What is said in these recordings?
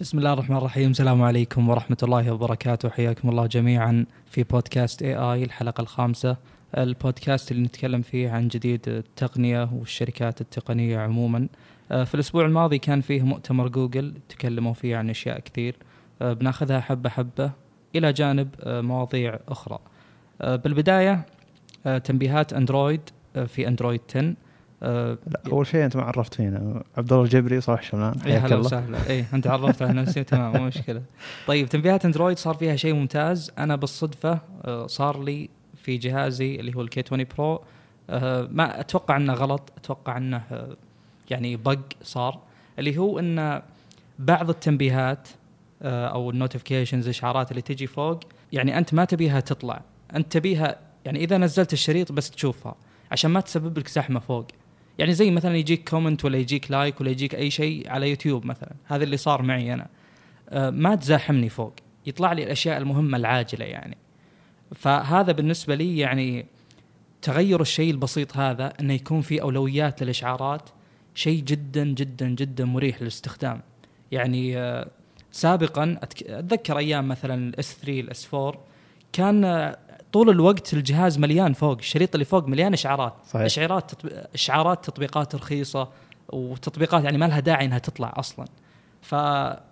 بسم الله الرحمن الرحيم. السلام عليكم ورحمة الله وبركاته. حياكم الله جميعا في بودكاست اي اي الحلقة الخامسة. البودكاست اللي نتكلم فيه عن جديد التقنية والشركات التقنية عموما. في الأسبوع الماضي كان فيه مؤتمر جوجل تكلموا فيه عن أشياء كثير. بناخذها حبة حبة إلى جانب مواضيع أخرى. بالبداية تنبيهات أندرويد في أندرويد 10 أه لا أول شيء أنت ما عرفت فينا. عبد الله الجبري صالح شملان إيه، حياك الله. وسهلا. اي أنت عرفت على نفسي تمام مو مشكلة. طيب تنبيهات أندرويد صار فيها شيء ممتاز. أنا بالصدفة أه، صار لي في جهازي اللي هو ال K 20 Pro أه، ما أتوقع إنه غلط أتوقع إنه أه، يعني bug صار. اللي هو إن بعض التنبيهات أو ال notifications الاشعارات اللي تجي فوق يعني أنت ما تبيها تطلع. أنت تبيها يعني إذا نزلت الشريط بس تشوفها عشان ما تسبب لك زحمة فوق. يعني زي مثلا يجيك comment ولا يجيك like ولا يجيك أي شيء على يوتيوب مثلا. هذا اللي صار معي أنا. أه ما تزاحمني فوق. يطلع لي الأشياء المهمة العاجلة يعني. فهذا بالنسبة لي يعني تغير الشيء البسيط هذا إنه يكون في أولويات للإشعارات. شيء جدا جدا جدا مريح للاستخدام. يعني أه سابقا أتذكر أيام مثلا ال S 3 ال S 4 كان طول الوقت الجهاز مليان فوق الشريط اللي فوق مليان إشعارات. صحيح. إشعارات تطبيق إشعارات تطبيقات رخيصة وتطبيقات يعني ما لها داعي إنها تطلع أصلا. ف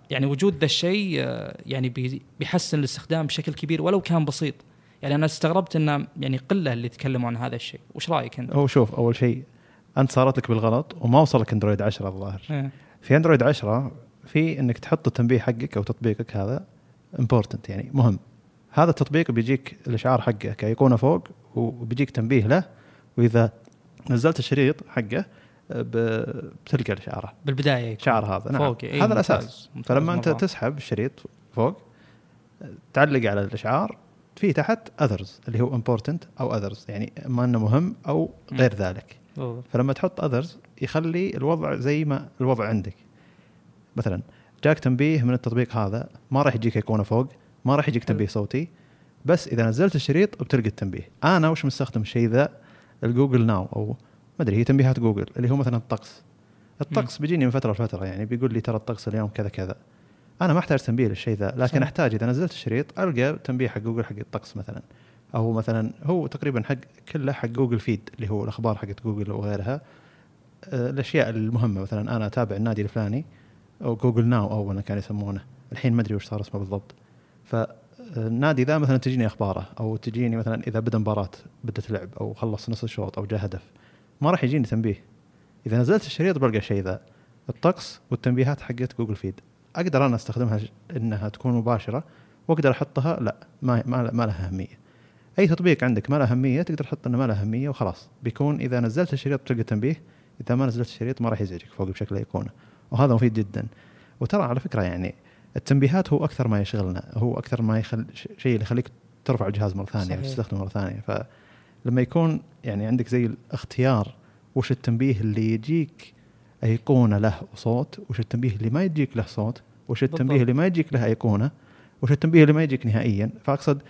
يعني وجود ذا الشيء آه، يعني بيحسن الاستخدام بشكل كبير ولو كان بسيط. يعني أنا استغربت انه يعني قلة اللي يتكلموا عن هذا الشيء. وش رأيك أنت؟ هو شوف أول شيء أنت صارت لك بالغلط وما وصلك أندرويد 10 الظاهر. إيه. في أندرويد 10 في إنك تحط التنبيه حقك أو تطبيقك هذا important يعني مهم. هذا التطبيق بيجيك الإشعار حقه كأيقونة فوق وبيجيك تنبيه له وإذا نزلت الشريط حقه بتلقى الإشعار. بالبداية شعر هذا نعم. فوق إيه هذا الأساس. ممتاز. فلما أنت تسحب الشريط فوق تعلق على الإشعار في تحت others اللي هو important أو others يعني اما إنه مهم أو غير م. ذلك. أوه. فلما تحط others يخلي الوضع زي ما الوضع عندك. مثلا جاك تنبيه من التطبيق هذا ما راح يجيك أيقونة فوق. ما راح يجيك تنبيه صوتي بس إذا نزلت الشريط بتلقى التنبيه. أنا وش مستخدم الشيء ذا؟ ال Google Now أو ما أدري هي تنبيهات جوجل اللي هو مثلا الطقس. الطقس بيجيني من فترة لفترة يعني بيقول لي ترى الطقس اليوم كذا كذا. أنا ما أحتاج تنبيه للشيء ذا لكن صح. أحتاج إذا نزلت الشريط ألقى تنبيه حق جوجل حق الطقس مثلا. أو مثلا هو تقريبا حق كله حق Google Feed اللي هو الأخبار حقت جوجل وغيرها آه، الأشياء المهمة مثلا أنا أتابع النادي الفلاني أو Google Now اول كانوا يسمونه. الحين ما أدري وش صار اسمه بالضبط. فالنادي ذا مثلا تجيني أخباره أو تجيني مثلا إذا بدأ مباراة بدت لعب أو خلص نص الشوط أو جاء هدف ما راح يجيني تنبيه. إذا نزلت الشريط بلقى الشيء ذا الطقس والتنبيهات حقت Google Feed أقدر أنا أستخدمها إنها تكون مباشرة وأقدر أحطها لا ما ما, ما لها أهمية. أي تطبيق عندك ما له أهمية تقدر تحط إنه ما له أهمية وخلاص. بيكون إذا نزلت الشريط تلقى تنبيه إذا ما نزلت الشريط ما راح يزعجك فوق بشكل أيقونة. وهذا مفيد جدا. وترى على فكرة يعني التنبيهات هو أكثر ما يشغلنا هو أكثر ما يخل شيء اللي يخليك ترفع الجهاز مرة ثانية وتستخدمه مرة ثانية. فلما يكون يعني عندك زي الاختيار وش التنبيه اللي يجيك أيقونة له وصوت وش التنبيه اللي ما يجيك له صوت وش التنبيه بالضبط. اللي ما يجيك له أيقونة وش التنبيه اللي ما يجيك نهائيا. فأقصد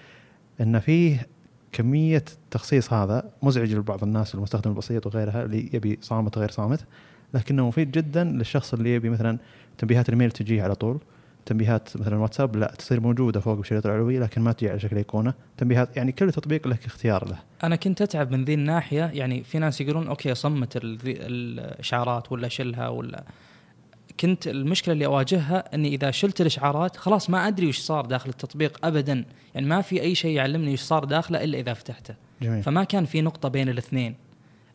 إن فيه كمية التخصيص هذا مزعج لبعض الناس المستخدم البسيط وغيرها اللي يبي صامت وغير صامت لكنه مفيد جدا للشخص اللي يبي مثلا تنبيهات الميل تجيه على طول. تنبيهات مثلا واتساب لا تصير موجودة فوق بالشريط العلوي لكن ما تجي على شكل إيقونة. تنبيهات يعني كل تطبيق له اختيار له. أنا كنت أتعب من ذي الناحية يعني في ناس يقولون أوكي صمت الإشعارات ولا شلها ولا كنت المشكلة اللي أواجهها إني إذا شلت الإشعارات خلاص ما أدري وش صار داخل التطبيق ابدا. يعني ما في أي شيء يعلمني وش صار داخله إلا إذا فتحته. جميل. فما كان في نقطة بين الاثنين.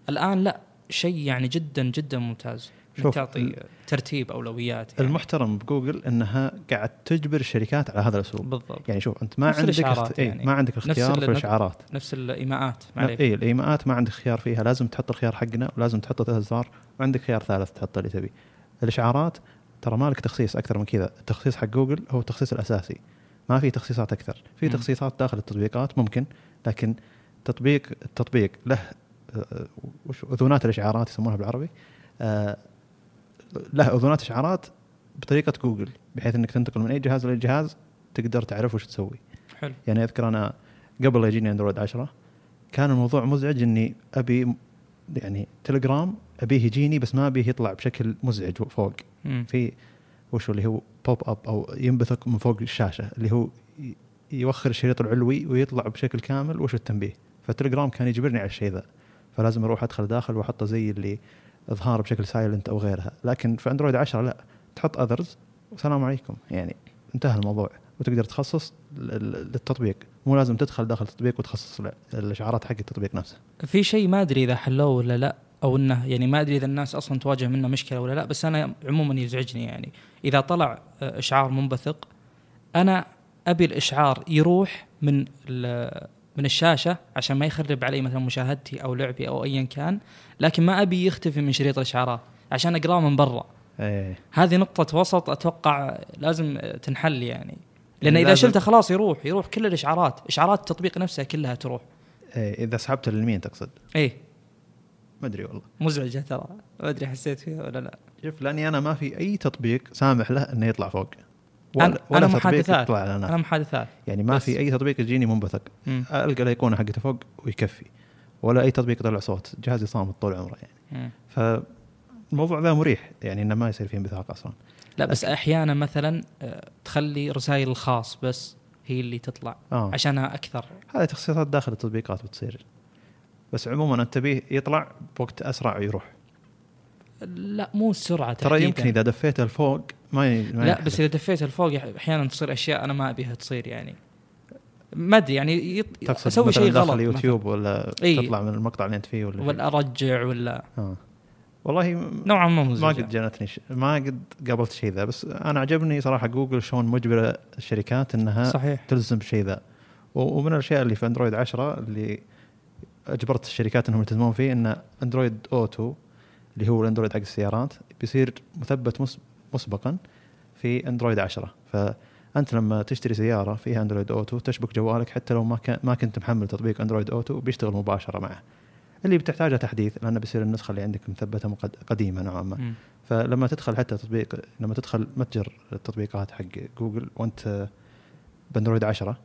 الآن لا شيء يعني جدا جدا ممتاز. شوف تعطي ترتيب أولويات يعني. المحترم بجوجل إنها قاعد تجبر الشركات على هذا الأسلوب. بالضبط. يعني شوف أنت ما عندك اخت... إيه، يعني. ما عندك اختيار في الإشعارات. نفس الإيماءات اي الإيماءات ما عندك خيار فيها. لازم تحط الخيار حقنا ولازم تحط ثلاث ازرار وعندك خيار ثالث تحطه اللي تبي. الإشعارات ترى ما لك تخصيص أكثر من كذا. التخصيص حق جوجل هو التخصيص الأساسي. ما في تخصيصات أكثر. في. تخصيصات داخل التطبيقات ممكن لكن تطبيق التطبيق له آه، وش اذونات الإشعارات يسمونها بالعربي. آه، له اذونات إشعارات بطريقة جوجل بحيث إنك تنتقل من أي جهاز لاي جهاز تقدر تعرف وش تسوي. حلو. يعني أذكر أنا قبل لا يجيني أندرويد 10 كان الموضوع مزعج إني أبي يعني تليجرام أبيه يجيني بس ما أبيه يطلع بشكل مزعج فوق. مم. في وش اللي هو pop up أو ينبثق من فوق الشاشة اللي هو يوخر الشريط العلوي ويطلع بشكل كامل وش التنبيه. فالتليجرام كان يجبرني على الشيء ذا. فلازم أروح أدخل داخل وأحطه زي اللي إظهار بشكل silent أو غيرها. لكن في اندرويد 10 لا. تحط others والسلام عليكم. يعني انتهى الموضوع. وتقدر تخصص للتطبيق. مو لازم تدخل داخل التطبيق وتخصص الإشعارات حق التطبيق نفسه. في شيء ما أدري إذا حلوة ولا لا أو إنه يعني ما أدري إذا الناس أصلا تواجه منه مشكلة ولا لا بس أنا عموما يزعجني يعني. إذا طلع إشعار منبثق أنا أبي الإشعار يروح من من الشاشة عشان ما يخرب علي مثلا مشاهدتي أو لعبي أو ايا كان لكن ما أبي يختفي من شريط الإشعارات عشان أقرأه من برا. أيه. هذه نقطة وسط أتوقع لازم تنحل يعني. لأن إذا شلته خلاص يروح يروح كل الإشعارات. إشعارات التطبيق نفسها كلها تروح. إيه إذا سحبت لليمين تقصد؟ إيه. ما أدري والله. مزعجه ترى. ما أدري حسيت فيها ولا لا. شوف لأني أنا ما في أي تطبيق سامح له إنه يطلع فوق. ولا أنا محادثات. يطلع أنا محادثات. يعني ما في أي تطبيق يجيني منبثق. ألقى الأيقونة حقته فوق ويكفي. ولا أي تطبيق يطلع صوت. جهازي صامت طول عمره يعني. فالموضوع ذا مريح. يعني إنه ما يصير فيه انبثاق أصلا. لا بس أحيانا مثلا آه، تخلي رسائل الخاص بس هي اللي تطلع. آه. عشانها أكثر. هذه تخصيصات داخل التطبيقات بتصير. بس عموما أنت تبيه يطلع بوقت أسرع ويروح لا مو السرعه ترى يمكن إذا دفيته لفوق ما, ي... ما لا. بس إذا دفيته لفوق أحيانا تصير أشياء أنا ما أبيها تصير يعني ما أدري يعني يط... أسوي شيء غلط داخل يوتيوب ولا إيه؟ تطلع من المقطع اللي أنت فيه ولا ولا أرجع ولا آه. والله نوعا ما مزعج ما قد جانتني ش... ما قد قابلت شيء ذا بس أنا عجبني صراحة جوجل شلون مجبرة الشركات إنها صحيح. تلزم بالشيء ذا ومن الأشياء اللي في أندرويد 10 اللي أجبرت الشركات إنهم يلتزمون فيه إن Android Auto اللي هو الأندرويد حق السيارات بيصير مثبت مسبقا في أندرويد 10 فأنت لما تشتري سيارة فيها Android Auto تشبك جوالك حتى لو ما ما كنت محمل تطبيق Android Auto بيشتغل مباشرة معه. اللي بتحتاجه تحديث لأنه بيصير النسخة اللي عندك مثبتة قديمة نوعا ما. فلما تدخل حتى تطبيق لما تدخل متجر التطبيقات حق جوجل وأنت بأندرويد 10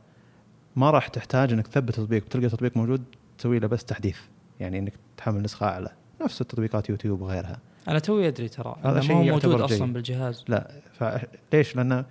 ما راح تحتاج إنك تثبت تطبيق. وتلقى تطبيق موجود تسوي له بس تحديث. يعني إنك تحمل نسخة أعلى. نفس التطبيقات يوتيوب وغيرها. أنا توي أدري ترى هذا شيء موجود أصلا جيد. بالجهاز. لا فليش؟ لأن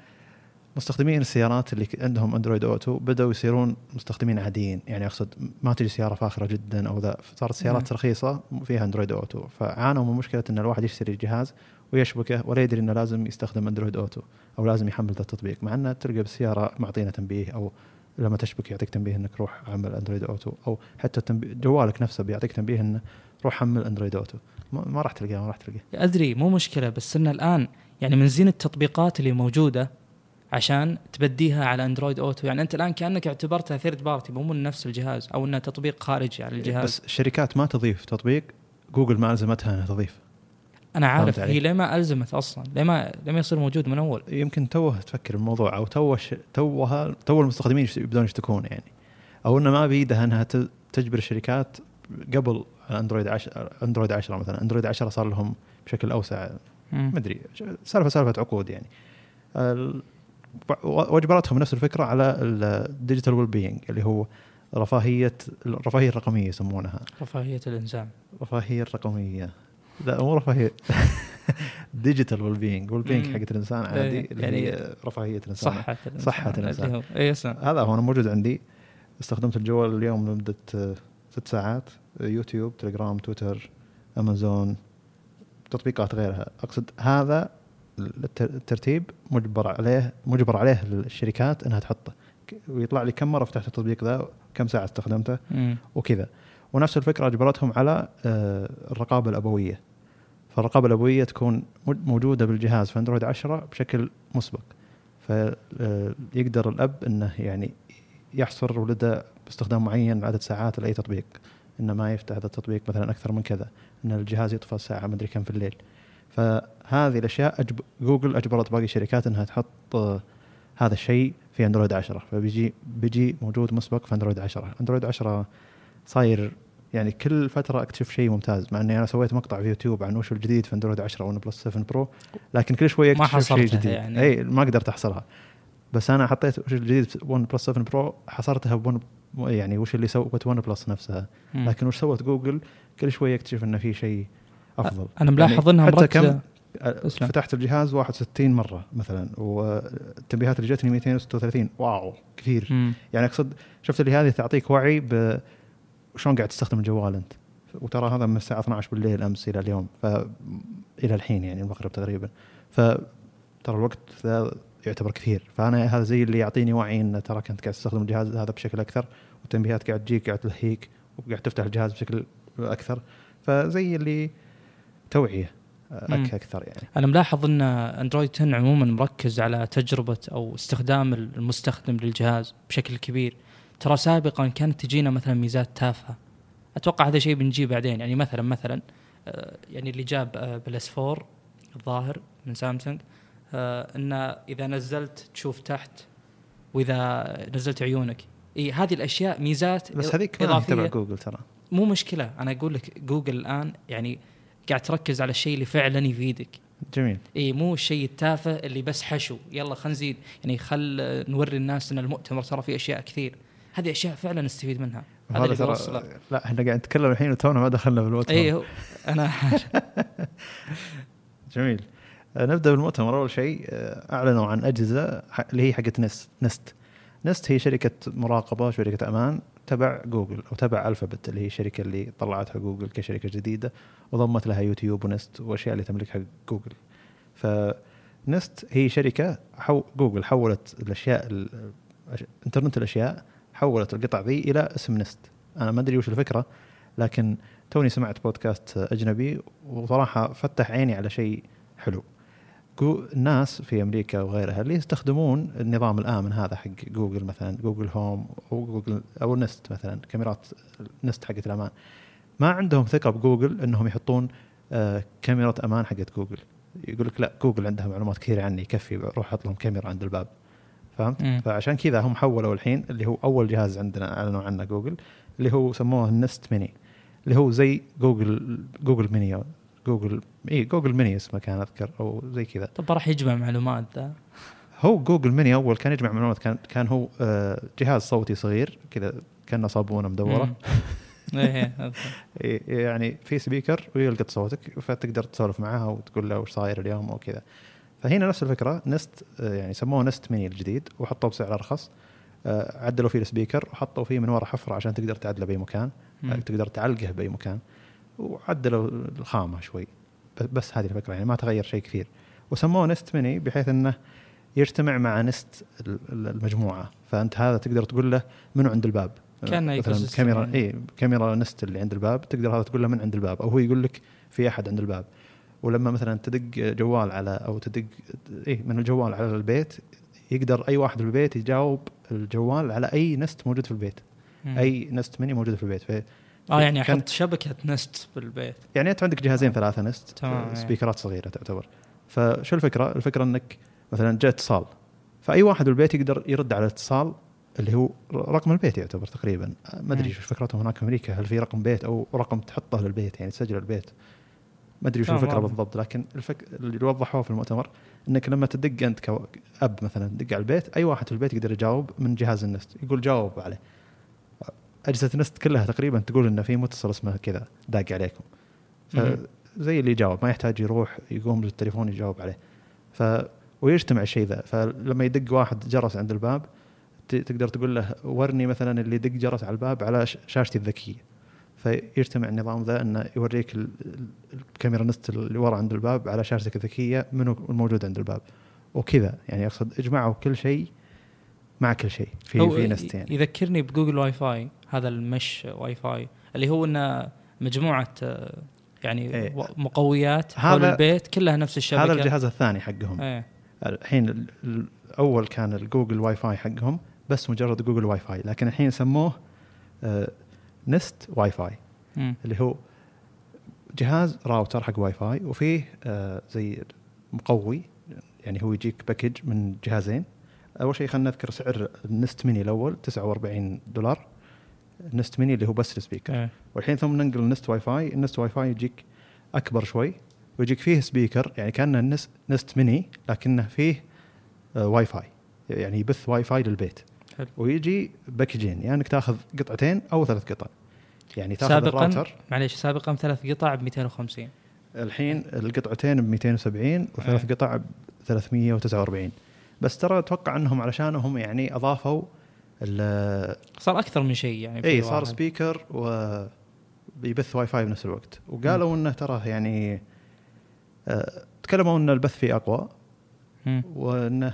مستخدمين السيارات اللي عندهم Android Auto بدأوا يصيرون مستخدمين عاديين. يعني أقصد ما تجي سيارة فاخرة جدا أو ذا صارت سيارات رخيصة فيها Android Auto فعانوا من مشكلة إن الواحد يشتري جهاز ويشبكه ولا يدري إنه لازم يستخدم Android Auto أو لازم يحمل ذا التطبيق مع إنه تلقى بالسيارة معطينا تنبيه أو لما تشبك يعطيك تنبيه إنك روح حمل Android Auto أو حتى جوالك نفسه بيعطيك تنبيه إنه روح حمل Android Auto ما راح تلقاه ما راح تلقاه. أدري مو مشكلة بس إنه الآن يعني من زين التطبيقات اللي موجودة عشان تبديها على Android Auto يعني أنت الآن كأنك اعتبرتها third party مو من نفس الجهاز أو إنه تطبيق خارجي على الجهاز. بس الشركات ما تضيف تطبيق جوجل ما ألزمتها إنها تضيف. أنا عارف هي ليه ما ألزمت أصلا؟ ليه ما ليه ما يصير موجود من أول؟ يمكن توه تفكر الموضوع أو توه توه تو المستخدمين يبدون يشتكون يعني. أو إنه ما بيدها إنها تجبر الشركات قبل Android 10 Android 10 مثلا. Android 10 صار لهم بشكل أوسع. ما أدري. سالفه سالفة عقود يعني. وأجبرتهم نفس الفكرة على ال digital wellbeing اللي هو رفاهيه الرفاهيه الرقمية يسمونها. رفاهية الإنسان. رفاهية الرقمية. لا مو رفاهية. digital wellbeing wellbeing حقت الإنسان عادي إيه، اللي يعني هي رفاهية الإنسان. صحة الإنسان. صحة الإنسان. اي هذا هو أنا موجود عندي. استخدمت الجوال اليوم لمدة ست ساعات. يوتيوب تليجرام تويتر أمازون تطبيقات غيرها. أقصد هذا الترتيب مجبر عليه مجبر عليه الشركات إنها تحطه. ويطلع لي كم مرة فتحت التطبيق ذا كم ساعة استخدمته وكذا. ونفس الفكرة أجبرتهم على آه، الرقابة الأبوية. فالرقابة الأبوية تكون موجودة بالجهاز في أندرويد 10 بشكل مسبق. فيقدر الأب إنه يعني يحصر ولده باستخدام معين عدد ساعات لأي تطبيق. إنه ما يفتح هذا التطبيق مثلا أكثر من كذا إن الجهاز يطفى الساعة مدري كم في الليل. فهذه الأشياء أجب جوجل أجبرت باقي الشركات إنها تحط هذا الشيء في Android 10 فبيجي بيجي موجود مسبق في Android 10 Android 10 صاير يعني كل فترة أكتشف شيء ممتاز مع إني أنا سويت مقطع في يوتيوب عن وش الجديد في Android 10 OnePlus 7 Pro لكن كل شوي أكتشف شيء جديد. يعني. إي ما قدرت احصرها بس أنا حطيت وش الجديد في OnePlus 7 Pro حصرتها ب One يعني وش اللي سوت OnePlus نفسها. لكن وش سوت جوجل؟ كل شوي اكتشف إنه في شيء أفضل. أنا ملاحظ يعني انها حتى كم؟ أسلم. فتحت الجهاز 61 مرة مثلا والتنبيهات اللي جتني 236 wow كثير. مم. يعني أقصد شفت اللي هذه تعطيك وعي ب شلون قاعد تستخدم الجوال أنت؟ وترى هذا من الساعة 12 بالليل أمس إلى اليوم ف إلى الحين يعني المغرب تقريبا. ف ترى الوقت يعتبر كثير. فأنا هذا زي اللي يعطيني وعي إن ترى كنت قاعد تستخدم الجهاز هذا بشكل أكثر والتنبيهات قاعد تجيك قاعد تلهيك وقاعد تفتح الجهاز بشكل أكثر. فزي اللي توعية أكثر يعني. أنا ملاحظ إن اندرويد 10 عموما مركز على تجربة أو استخدام المستخدم للجهاز بشكل كبير. ترى سابقا كانت تجينا مثلا ميزات تافهة. أتوقع هذا شيء بنجيه بعدين. يعني مثلا مثلا آه، يعني اللي جاب بلس 4 الظاهر من سامسونج آه، إن إذا نزلت تشوف تحت وإذا نزلت عيونك. إي هذه الأشياء ميزات بس هذيك إضافية. تبع جوجل ترى. مو مشكلة. أنا أقول لك جوجل الآن يعني قاعد تركز على الشيء اللي فعلا يفيدك. جميل. إي مو الشيء التافه اللي بس حشو. يلا خلينا نزيد. يعني خل نوري الناس إن المؤتمر ترى فيه أشياء كثير. هذه أشياء فعلا نستفيد منها. هذا اللي ترى لا إحنا قاعد نتكلم الحين وتونا ما دخلنا بالمؤتمر إي أنا جميل. آه، نبدأ بالمؤتمر. أول شيء آه، أعلنوا عن أجهزة اللي هي حقت Nest Nest. Nest هي شركة مراقبة شركه أمان تبع جوجل أو تبع ألفابت اللي هي الشركة اللي طلعتها جوجل كشركة جديدة وضمت لها يوتيوب و Nest وأشياء اللي تملكها جوجل. ف Nest هي شركة حو جوجل حولت الأشياء إنترنت الأشياء حولت القطع ذي إلى اسم Nest. أنا ما أدري وش الفكرة لكن توني سمعت بودكاست أجنبي وصراحة فتح عيني على شيء حلو. الناس في أمريكا وغيرها اللي يستخدمون النظام الآمن هذا حق جوجل مثلا Google Home أو جوجل أو Nest مثلا كاميرات Nest حقت الأمان ما عندهم ثقة بجوجل إنهم يحطون آه كاميرا أمان حقت جوجل يقول لك لا جوجل عندها معلومات كثيرة عني يكفي روح أحط لهم كاميرا عند الباب فهمت؟ مم. فعشان كذا هم حولوا الحين اللي هو أول جهاز عندنا أعلنوا عنه جوجل اللي هو سموه ال Nest Mini اللي هو زي جوجل Google Mini جوجل اي Google Mini اسمه كان أذكر أو زي كذا. طب راح يجمع معلومات ذا؟ هو Google Mini أول كان يجمع معلومات كان كان هو آه، جهاز صوتي صغير كذا كأنه صابونة مدورة. إيه،, إيه يعني في speaker ويلقط صوتك فتقدر تسولف معها وتقول له وش صاير اليوم أو كذا. فهنا نفس الفكرة Nest آه، يعني سموه Nest Mini الجديد وحطوه بسعر أرخص. آه، عدلوا فيه ال speaker وحطوا فيه من ورا حفرة عشان تقدر تعدله بأي مكان تقدر تعلقه بأي مكان. وعدلوا الخامة شوي. بس هذه الفكرة يعني ما تغير شيء كثير. وسموه Nest Mini بحيث إنه يجتمع مع نست المجموعة. فأنت هذا تقدر تقول له منو عند الباب. كان مثلا كاميرا إي كاميرا نست اللي عند الباب تقدر هذا تقول له من عند الباب. أو هو يقول لك في أحد عند الباب. ولما مثلا تدق جوال على أو تدق إي من الجوال على البيت يقدر أي واحد في البيت يجاوب الجوال على أي نست موجود في البيت. مم. أي نست مني موجود في البيت. آه يعني أحط شبكة نست بالبيت. يعني أنت عندك جهازين ثلاثة نست تمام سبيكرات صغيرة تعتبر. فشو الفكرة؟ الفكرة إنك مثلا جاء اتصال. فأي واحد بالبيت يقدر يرد على الاتصال اللي هو رقم البيت يعتبر تقريبا. ما أدري إيش فكرتهم هناك في أمريكا. هل في رقم بيت أو رقم تحطه للبيت؟ يعني تسجل البيت. ما أدري وش الفكرة بالضبط لكن الفك... اللي وضحوه في المؤتمر إنك لما تدق أنت كأب مثلا تدق على البيت أي واحد في البيت يقدر يجاوب من جهاز النست. يقول جاوب عليه. أجهزة النست كلها تقريبا تقول إنه في متصل اسمه كذا داق عليكم. فزي اللي يجاوب ما يحتاج يروح يقوم بالتليفون يجاوب عليه. ف ويجتمع الشيء ذا. فلما يدق واحد جرس عند الباب تقدر تقول له ورني مثلا اللي يدق جرس على الباب على شاشتي الذكية. فيجتمع النظام ذا إنه يوريك الكاميرا Nest اللي ورا عند الباب على شاشتك الذكية منو الموجود عند الباب. وكذا. يعني أقصد اجمعوا كل شيء مع كل شيء في في Nest يعني يذكرني ب Google Wifi هذا ال mesh Wi-Fi اللي هو إنه مجموعة يعني إيه. مقويات حول البيت كلها نفس الشبكة. هذا الجهاز الثاني حقهم. إيه. الحين الأول كان ال Google Wifi حقهم بس مجرد Google Wifi لكن الحين سموه آه Nest Wifi اللي هو جهاز راوتر حق واي فاي وفيه آه زي مقوي يعني هو يجيك package من جهازين. أول شيء خلينا نذكر سعر ال Nest Mini الأول 49 دولار. ال Nest Mini اللي هو بس ال speaker. أه. والحين ثم ننقل ال Nest Wifi. ال Nest Wifi يجيك أكبر شوي ويجيك فيه speaker يعني كأنه Nest, Nest Mini لكنه فيه آه واي فاي. يعني يبث واي فاي للبيت. حلو. ويجي package ين يعني إنك تاخذ قطعتين أو ثلاث قطع. يعني تاخذ سابقا الراوتر. معليش سابقا ثلاث قطع ب 250 الحين القطعتين ب 270 وثلاث إيه. قطع ب 349 بس ترى أتوقع إنهم علشانهم يعني أضافوا صار أكثر من شيء يعني إي صار. speaker ويبث واي فاي بنفس الوقت. وقالوا إنه ترى يعني آه، تكلموا إن البث فيه أقوى. وانه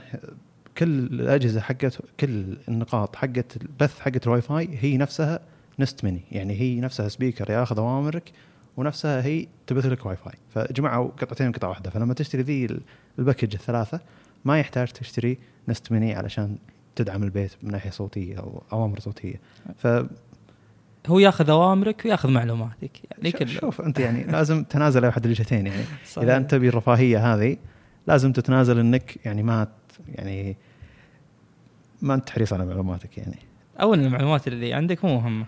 كل الأجهزة حقت كل النقاط حقت البث حقت الواي فاي هي نفسها Nest Mini يعني هي نفسها speaker ياخذ أوامرك ونفسها هي تبث لك واي فاي. فجمعوا قطعتين قطعة واحدة. فلما تشتري ذي ال- ال package الثلاثة ما يحتاج تشتري نست ميني علشان تدعم البيت من ناحية صوتية أو أوامر صوتية. ف هو ياخذ أوامرك وياخذ معلوماتك يعني كل شوف أنت يعني لازم تنازل أحد الجهتين يعني. صحيح. إذا أنت تبي الرفاهيه هذه لازم تتنازل إنك يعني ما يعني ما انت حريص على معلوماتك يعني. اولا المعلومات اللي عندك مو مهمة.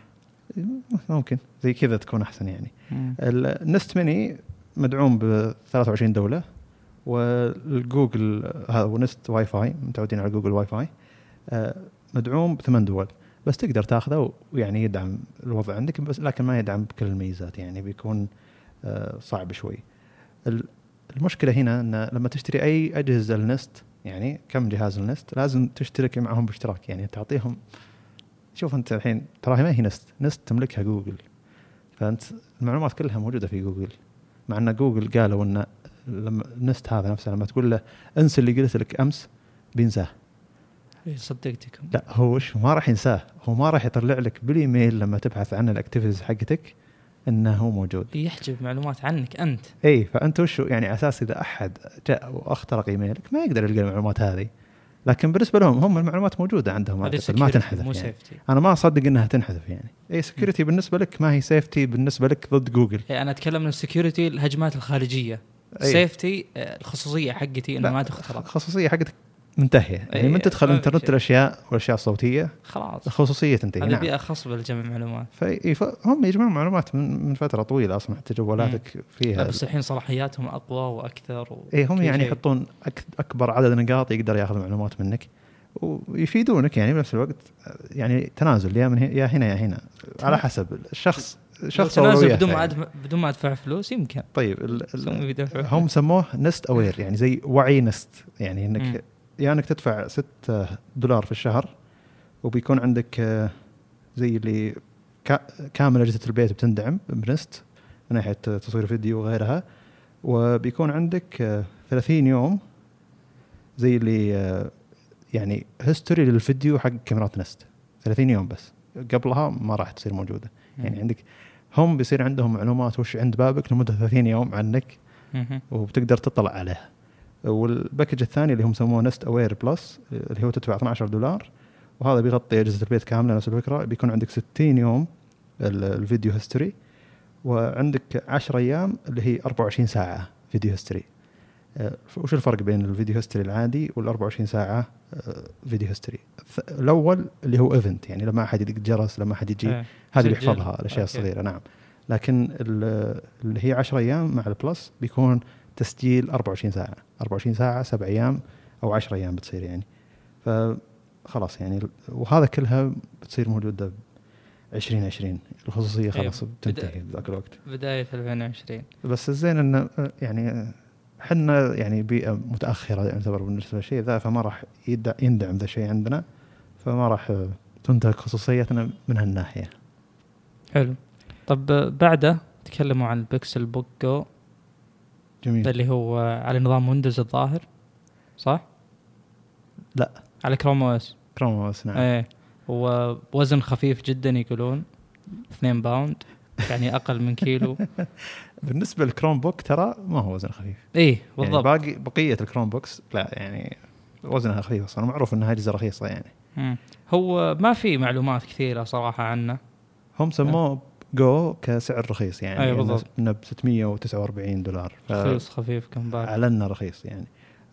ممكن. زي كذا تكون أحسن يعني. النست ميني مدعوم ب 23 دولة. والجوجل هذا و Nest Wi-Fi متعودين على Google Wi-Fi آه، مدعوم بثمان دول. بس تقدر تاخذه ويعني يدعم الوضع عندك بس لكن ما يدعم بكل الميزات يعني بيكون آه، صعب شوي. ال- المشكلة هنا إن لما تشتري أي أجهزة ال Nest يعني كم جهاز ال Nest لازم تشترك معهم باشتراك يعني تعطيهم. شوف أنت الحين ترى ما هي Nest Nest تملكها جوجل. فأنت المعلومات كلها موجودة في جوجل. مع إن جوجل قالوا إن لما Nest هذا نفسه لما تقول له انسى اللي قلت لك أمس بينساه. إيه، صدقتكم لا هو وش؟ ما راح ينساه. هو ما راح يطلع لك بالإيميل لما تبحث عن ال activities حقتك إنه هو موجود. يحجب معلومات عنك أنت. اي فأنت وش؟ يعني على أساس إذا أحد جاء وأخترق إيميلك ما يقدر يلقى المعلومات هذه. لكن بالنسبة لهم هم المعلومات موجودة عندهم هذه ما تنحذف مو يعني. safety أنا ما أصدق إنها تنحذف يعني. اي security بالنسبة لك ما هي safety بالنسبة لك ضد جوجل إيه، أنا أتكلم من ال security الهجمات الخارجية. أي. safety آه، الخصوصية حقتي إنه ما تخترق الخصوصية حقتك منتهية. يعني من تدخل ما في انترنت شيء. الأشياء والأشياء الصوتية خلاص. الخصوصية تنتهي. هذه نعم. بيئه خصبه لجمع معلومات فهم يجمعون معلومات من, من فترة طويلة أصلا حتى جوالاتك لا فيها. بس الحين صلاحياتهم أقوى وأكثر و... إي هم يعني. يحطون أك أكبر عدد نقاط يقدر ياخذ معلومات منك ويفيدونك يعني بنفس الوقت. يعني تنازل يا من هي- يا هنا يا هنا. على حسب الشخص. شخص تنازل بدون ما يعني. أدفع بدون ما ادفع فلوس يمكن. طيب ال سوي ال بدفع هم سموه نست أوير يعني زي وعي نست. يعني. إنك يا إنك تدفع 6 دولار في الشهر وبيكون عندك آه، زي اللي كا- كامل أجهزة البيت بتندعم بنست من ناحية تصوير فيديو وغيرها. وبيكون عندك آه، 30 يوم زي اللي آه، يعني history للفيديو حق كاميرات Nest. 30 يوم بس. قبلها ما راح تصير موجودة. يعني عندك هم بيصير عندهم معلومات وش عند بابك لمدة 30 يوم عنك. وبتقدر تطلع عليها وال package الثاني اللي هم سموه Nest Aware Plus اللي هو تدفع 12 دولار وهذا بيغطي أجهزة البيت كاملة نفس الفكرة. بيكون عندك 60 يوم ال- ال video history وعندك 10 أيام اللي هي 24 ساعة video history وش الفرق بين ال video history العادي وال 24 ساعة آه، video history الث- الأول اللي هو event يعني لما أحد يدق جرس لما أحد يجي إيه. هذه اللي. يحفظها الأشياء. الصغيرة نعم لكن ال- اللي هي 10 أيام مع ال Plus بيكون تسجيل 24 ساعة 24 ساعة 7 أيام أو 10 أيام بتصير يعني فخلاص يعني وهذا كلها بتصير موجودة ب 2020 الخصوصية خلاص بتنتهي بذاك الوقت بداية 2020 بس الزين إنه يعني إحنا يعني بيئة متأخرة يعتبر بالنسبة للشيء ذا فما راح يندعم ذا الشيء عندنا فما راح تنتهك خصوصيتنا من هالناحية. حلو. طب بعده تكلموا عن ال Pixelbook Go جميل. اللي هو على نظام Windows الظاهر صح؟ لا. على Chrome OS Chrome OS نعم. إيه. ووزن خفيف جدا يقولون 2 pound. يعني أقل من كيلو. بالنسبة لل Chromebook ترى ما هو وزن خفيف. إيه يعني بالضبط. باقي بقية ال Chromebooks لا يعني وزنها خفيف أصلا. معروف إنها اجهزه رخيصة يعني. مم. هو ما في معلومات كثيرة صراحة عنه. هم سموه جو كسعر رخيص يعني. أيوة بالضبط. انه ب 649 دولار. رخيص خفيف كم باك اعلنا رخيص يعني.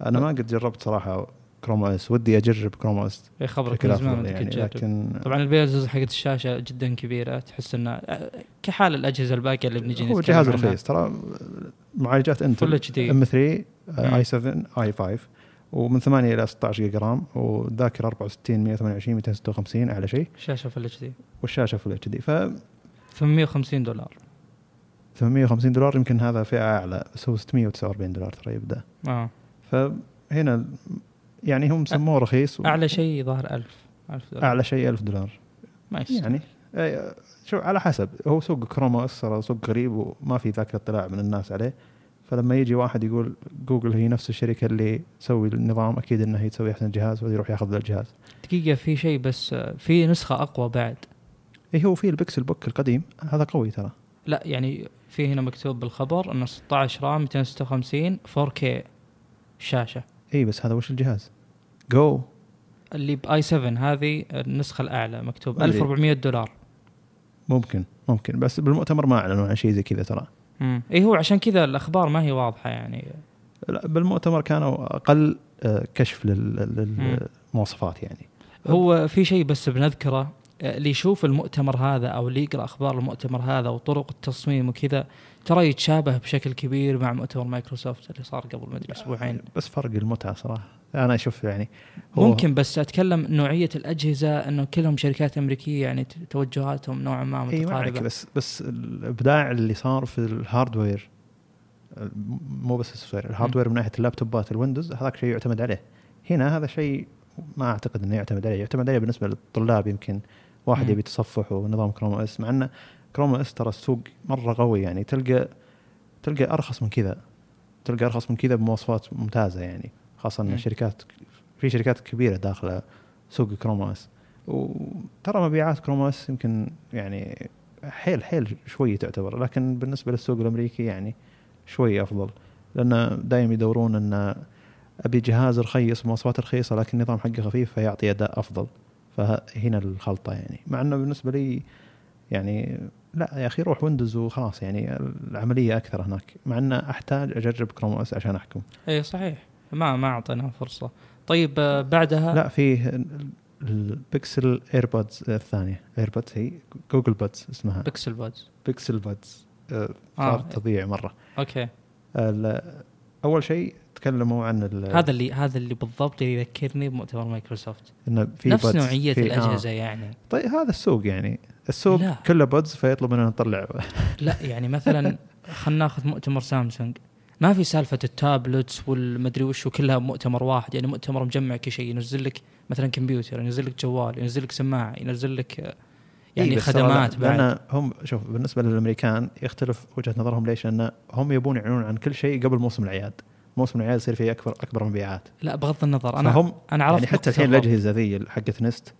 أنا ما قد جربت صراحة Chrome OS ودي أجرب Chrome OS اي خبرك من زمان يعني تجرب لكن طبعا ال bezels حقت الشاشة جدا كبيرة تحس إنه كحال الأجهزة الباقية اللي بنجي هو جهاز. رخيص ترى معالجات Intel. M 3 مم. i 7 i 5 ومن 8 إلى 16 جيجا RAM والذاكره 64 128 256 اعلى شيء. شاشة Full HD والشاشة Full HD ف 850 دولار. 850 دولار يمكن هذا فئة أعلى بس هو 649 دولار ترى يبدأ. آه. فهنا يعني هم سموه رخيص أعلى شيء ظهر 1000 1000 دولار. أعلى شيء 1000 دولار. ما يعني شو على حسب. هو سوق Chrome OS سوق غريب وما في ذاك الاطلاع من الناس عليه. فلما يجي واحد يقول جوجل هي نفس الشركة اللي تسوي النظام أكيد إنها هي تسوي أحسن جهاز ويروح ياخذ الجهاز. دقيقة في شيء بس في نسخة أقوى بعد. اي هو في البكسل بوك القديم. هذا قوي ترى. لا يعني في هنا مكتوب بالخبر إنه 16 RAM 256 4K شاشة. اي بس هذا وش الجهاز؟ جو اللي باي 7 هذه النسخة الأعلى مكتوب 1400 دولار. ممكن ممكن بس بالمؤتمر ما أعلنوا عن شيء زي كذا ترى. امم اي هو عشان كذا الأخبار ما هي واضحة يعني. لا بالمؤتمر كانوا أقل آه، كشف للمواصفات يعني. هو في شيء بس بنذكره اللي يشوف المؤتمر هذا أو اللي يقرأ أخبار المؤتمر هذا وطرق التصميم وكذا ترى يتشابه بشكل كبير مع مؤتمر مايكروسوفت اللي صار قبل ما أدري أسبوعين. بس فرق المتعة صراحة. أنا أشوف يعني هو ممكن بس أتكلم نوعية الأجهزة إنه كلهم شركات أمريكية يعني توجهاتهم نوعا ما متقاربة. بس بس الإبداع اللي صار في ال hardware مو بس ال software ال hardware من ناحية اللابتوبات ال Windows هذاك شيء يعتمد عليه. هنا هذا شيء ما أعتقد إنه يعتمد عليه. يعتمد عليه بالنسبة للطلاب يمكن. واحد يبي تصفح ونظام كروما أس مع إنه كروما أس ترى السوق مرة قوي يعني تلقى تلقى أرخص من كذا تلقى أرخص من كذا بمواصفات ممتازة يعني خاصة إن شركات في شركات كبيرة داخلة سوق كروما أس. وترى مبيعات كروما أس يمكن يعني حيل حيل شوي تعتبر لكن بالنسبة للسوق الأمريكي يعني شوي أفضل لأن دائما يدورون إن أبي جهاز رخيص بمواصفات رخيصة لكن النظام حقه خفيف فيعطي أداء أفضل. فهنا الخلطة يعني. مع إنه بالنسبة لي يعني لا يا أخي روح ويندوز وخلاص يعني العملية أكثر هناك. مع ان أحتاج أجرب Chrome OS عشان أحكم. إي صحيح. ما ما أعطيناها فرصة. طيب آه، بعدها؟ لا في ال Pixel AirPods الثانية. AirPods هي Google Buds اسمها. Pixel Buds Pixel Buds صار تضيع مرة. أوكي. أول شيء تكلموا عن هذا اللي هذا اللي بالضبط اللي يذكرني بمؤتمر مايكروسوفت. إنه في نفس نوعية في الأجهزة آه. يعني. طيب هذا السوق يعني. السوق لا. كله بودز فيطلب مننا نطلع. لا يعني مثلا خلينا ناخذ مؤتمر سامسونج. ما في سالفة ال tablets والمدري وش كلها مؤتمر واحد. يعني مؤتمر مجمع كل شيء. ينزل لك مثلا كمبيوتر ينزل لك جوال ينزل لك سماعة ينزل لك يعني إيه خدمات بعد. هم شوف بالنسبة للأمريكان يختلف وجهة نظرهم ليش؟ لأن هم يبون يعلنون عن كل شيء قبل موسم الأعياد. موسم الاعياد يصير فيه اكبر أكبر مبيعات. لا بغض النظر. أنا هم أنا عرفت يعني حتى الحين الأجهزة ذي حقت Nest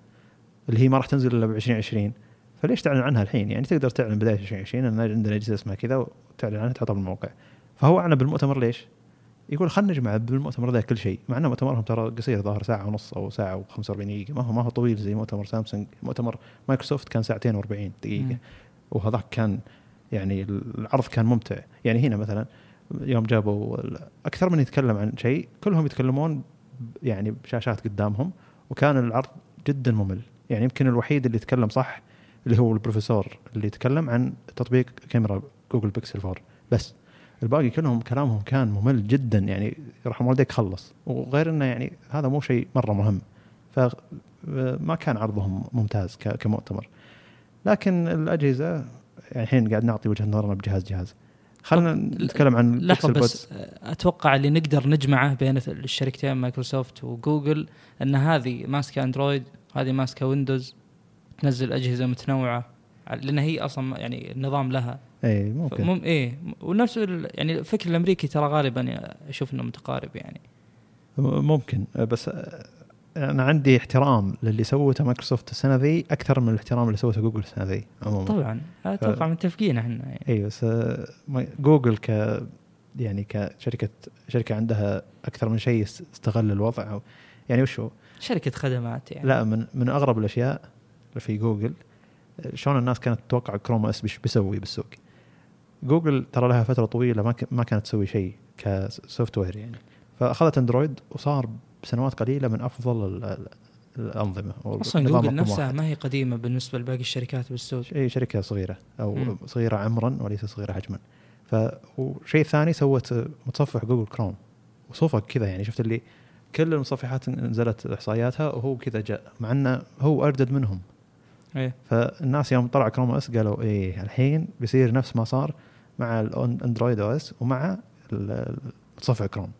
اللي هي ما راح تنزل إلا ب 2020 فليش تعلن عنها الحين؟ يعني تقدر تعلن بداية 2020 ان عندنا اجهزه اسمها كذا وتعلن عنها تحطها بالموقع. فهو اعلن بالمؤتمر ليش؟ يقول خلينا نجمع بالمؤتمر ذا كل شيء. مع ان مؤتمرهم ترى قصير ظاهر ساعة ونص أو ساعة و45 دقيقة. ما هو ما هو طويل زي مؤتمر سامسونج. مؤتمر مايكروسوفت كان ساعتين و40 دقيقة. وهذاك كان يعني العرض كان ممتع. يعني هنا مثلا يوم جابوا أكثر من يتكلم عن شيء كلهم يتكلمون يعني بشاشات قدامهم وكان العرض جدا ممل. يعني يمكن الوحيد اللي يتكلم صح اللي هو البروفيسور اللي يتكلم عن تطبيق كاميرا جوجل بيكسل 4 بس الباقي كلهم كلامهم كان ممل جدا. يعني يرحم والديك خلص. وغير إنه يعني هذا مو شيء مرة مهم. فما كان عرضهم ممتاز كمؤتمر. لكن الأجهزة يعني الحين قاعد نعطي وجهة نظرنا بجهاز جهاز. خلينا نتكلم عن لحظة بس أتوقع اللي نقدر نجمعه بين الشركتين مايكروسوفت وجوجل إن هذه ماسكة أندرويد هذه ماسكة ويندوز تنزل أجهزة متنوعة لأن هي أصلا يعني النظام لها. اي ممكن مم إيه ونفس يعني الفكر الأمريكي ترى غالبا أشوف إنه متقارب يعني. ممكن بس أنا عندي احترام للي سوته مايكروسوفت السنة ذي أكثر من الاحترام اللي سوته جوجل السنة ذي عموما. طبعا. أتوقع ف... متفقين إحنا يعني. اي بس جوجل ك يعني كشركه شركة عندها أكثر من شيء استغل الوضع. أو يعني وش هو؟ شركة خدمات يعني. لا من من أغرب الأشياء في جوجل شلون الناس كانت تتوقع Chrome OS بيسوي بالسوق. جوجل ترى لها فترة طويلة ما ما كانت تسوي شيء ك software يعني. فأخذت أندرويد وصار بسنوات قليلة من أفضل الأنظمة أصلا جوجل نفسها واحد. ما هي قديمة بالنسبة لباقي الشركات بالسوق إي شركة صغيرة أو م. صغيرة عمرا وليس صغيرة حجما ف وشيء ثاني سوت متصفح Google Chrome وصفق كذا يعني شفت اللي كل المصفحات نزلت إحصائياتها وهو كذا جاء مع إنه هو اجدد منهم إيه؟ فالناس يوم طلع Chrome OS قالوا إيه الحين بيصير نفس ما صار مع الاندرويد OS ومع متصفح Chrome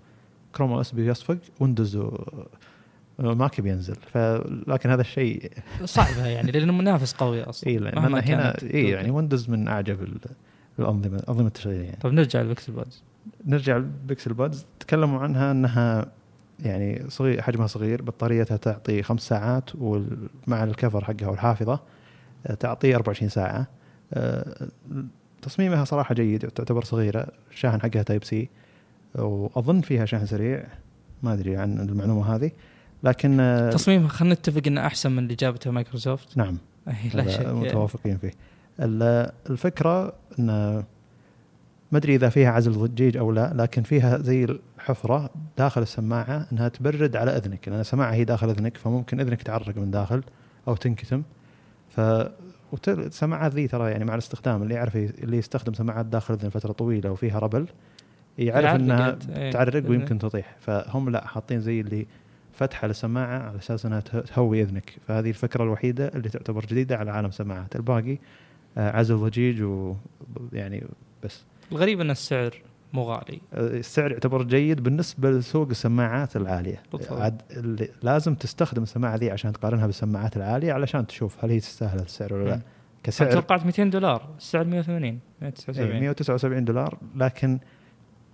Chrome OS بيصفق ويندوز ماك بينزل. فلكن هذا الشيء صعبة يعني لأنه منافس قوي أصلا. إي لأن هنا إي يعني ويندوز من أعجب الانظمه أنظمة التشغيل يعني. طيب نرجع لل Pixel Buds. نرجع لل Pixel Buds. تكلموا عنها إنها يعني صغير حجمها صغير بطاريتها تعطي خمس ساعات ومع الكفر حقها والحافظة آه، تعطي 24 ساعة. آه، تصميمها صراحة جيد تعتبر صغيرة. الشاحن حقها Type-C وأظن فيها شحن سريع. ما أدري عن المعلومة هذه. لكن آه، تصميمها خلينا نتفق إنه أحسن من اللي جابته مايكروسوفت. نعم. لا شك. متوافقين فيه. الفكرة إن ما أدري إذا فيها عزل ضجيج أو لا لكن فيها زي الحفرة داخل السماعة إنها تبرد على إذنك. لأن السماعة هي داخل إذنك فممكن إذنك تعرق من داخل أو تنكتم. ف السماعات ذي ترى يعني مع الاستخدام اللي يعرف اللي يستخدم سماعات داخل إذن فتره طويلة وفيها ربل يعرف إنها إيه تعرق ويمكن تطيح. فهم لا حاطين زي اللي فتحة للسماعه على أساس إنها تهوي إذنك. فهذه الفكرة الوحيدة اللي تعتبر جديدة على عالم السماعات الباقي آه، عزل ضجيج ويعني بس. الغريب إن السعر مو غالي. آه، السعر يعتبر جيد بالنسبة لسوق السماعات العالية. عاد لازم تستخدم السماعة ذي عشان تقارنها بالسماعات العالية علشان تشوف هل هي تستاهل السعر ولا لا. كسعر توقعت 200 دولار. السعر 180 179 179 دولار. لكن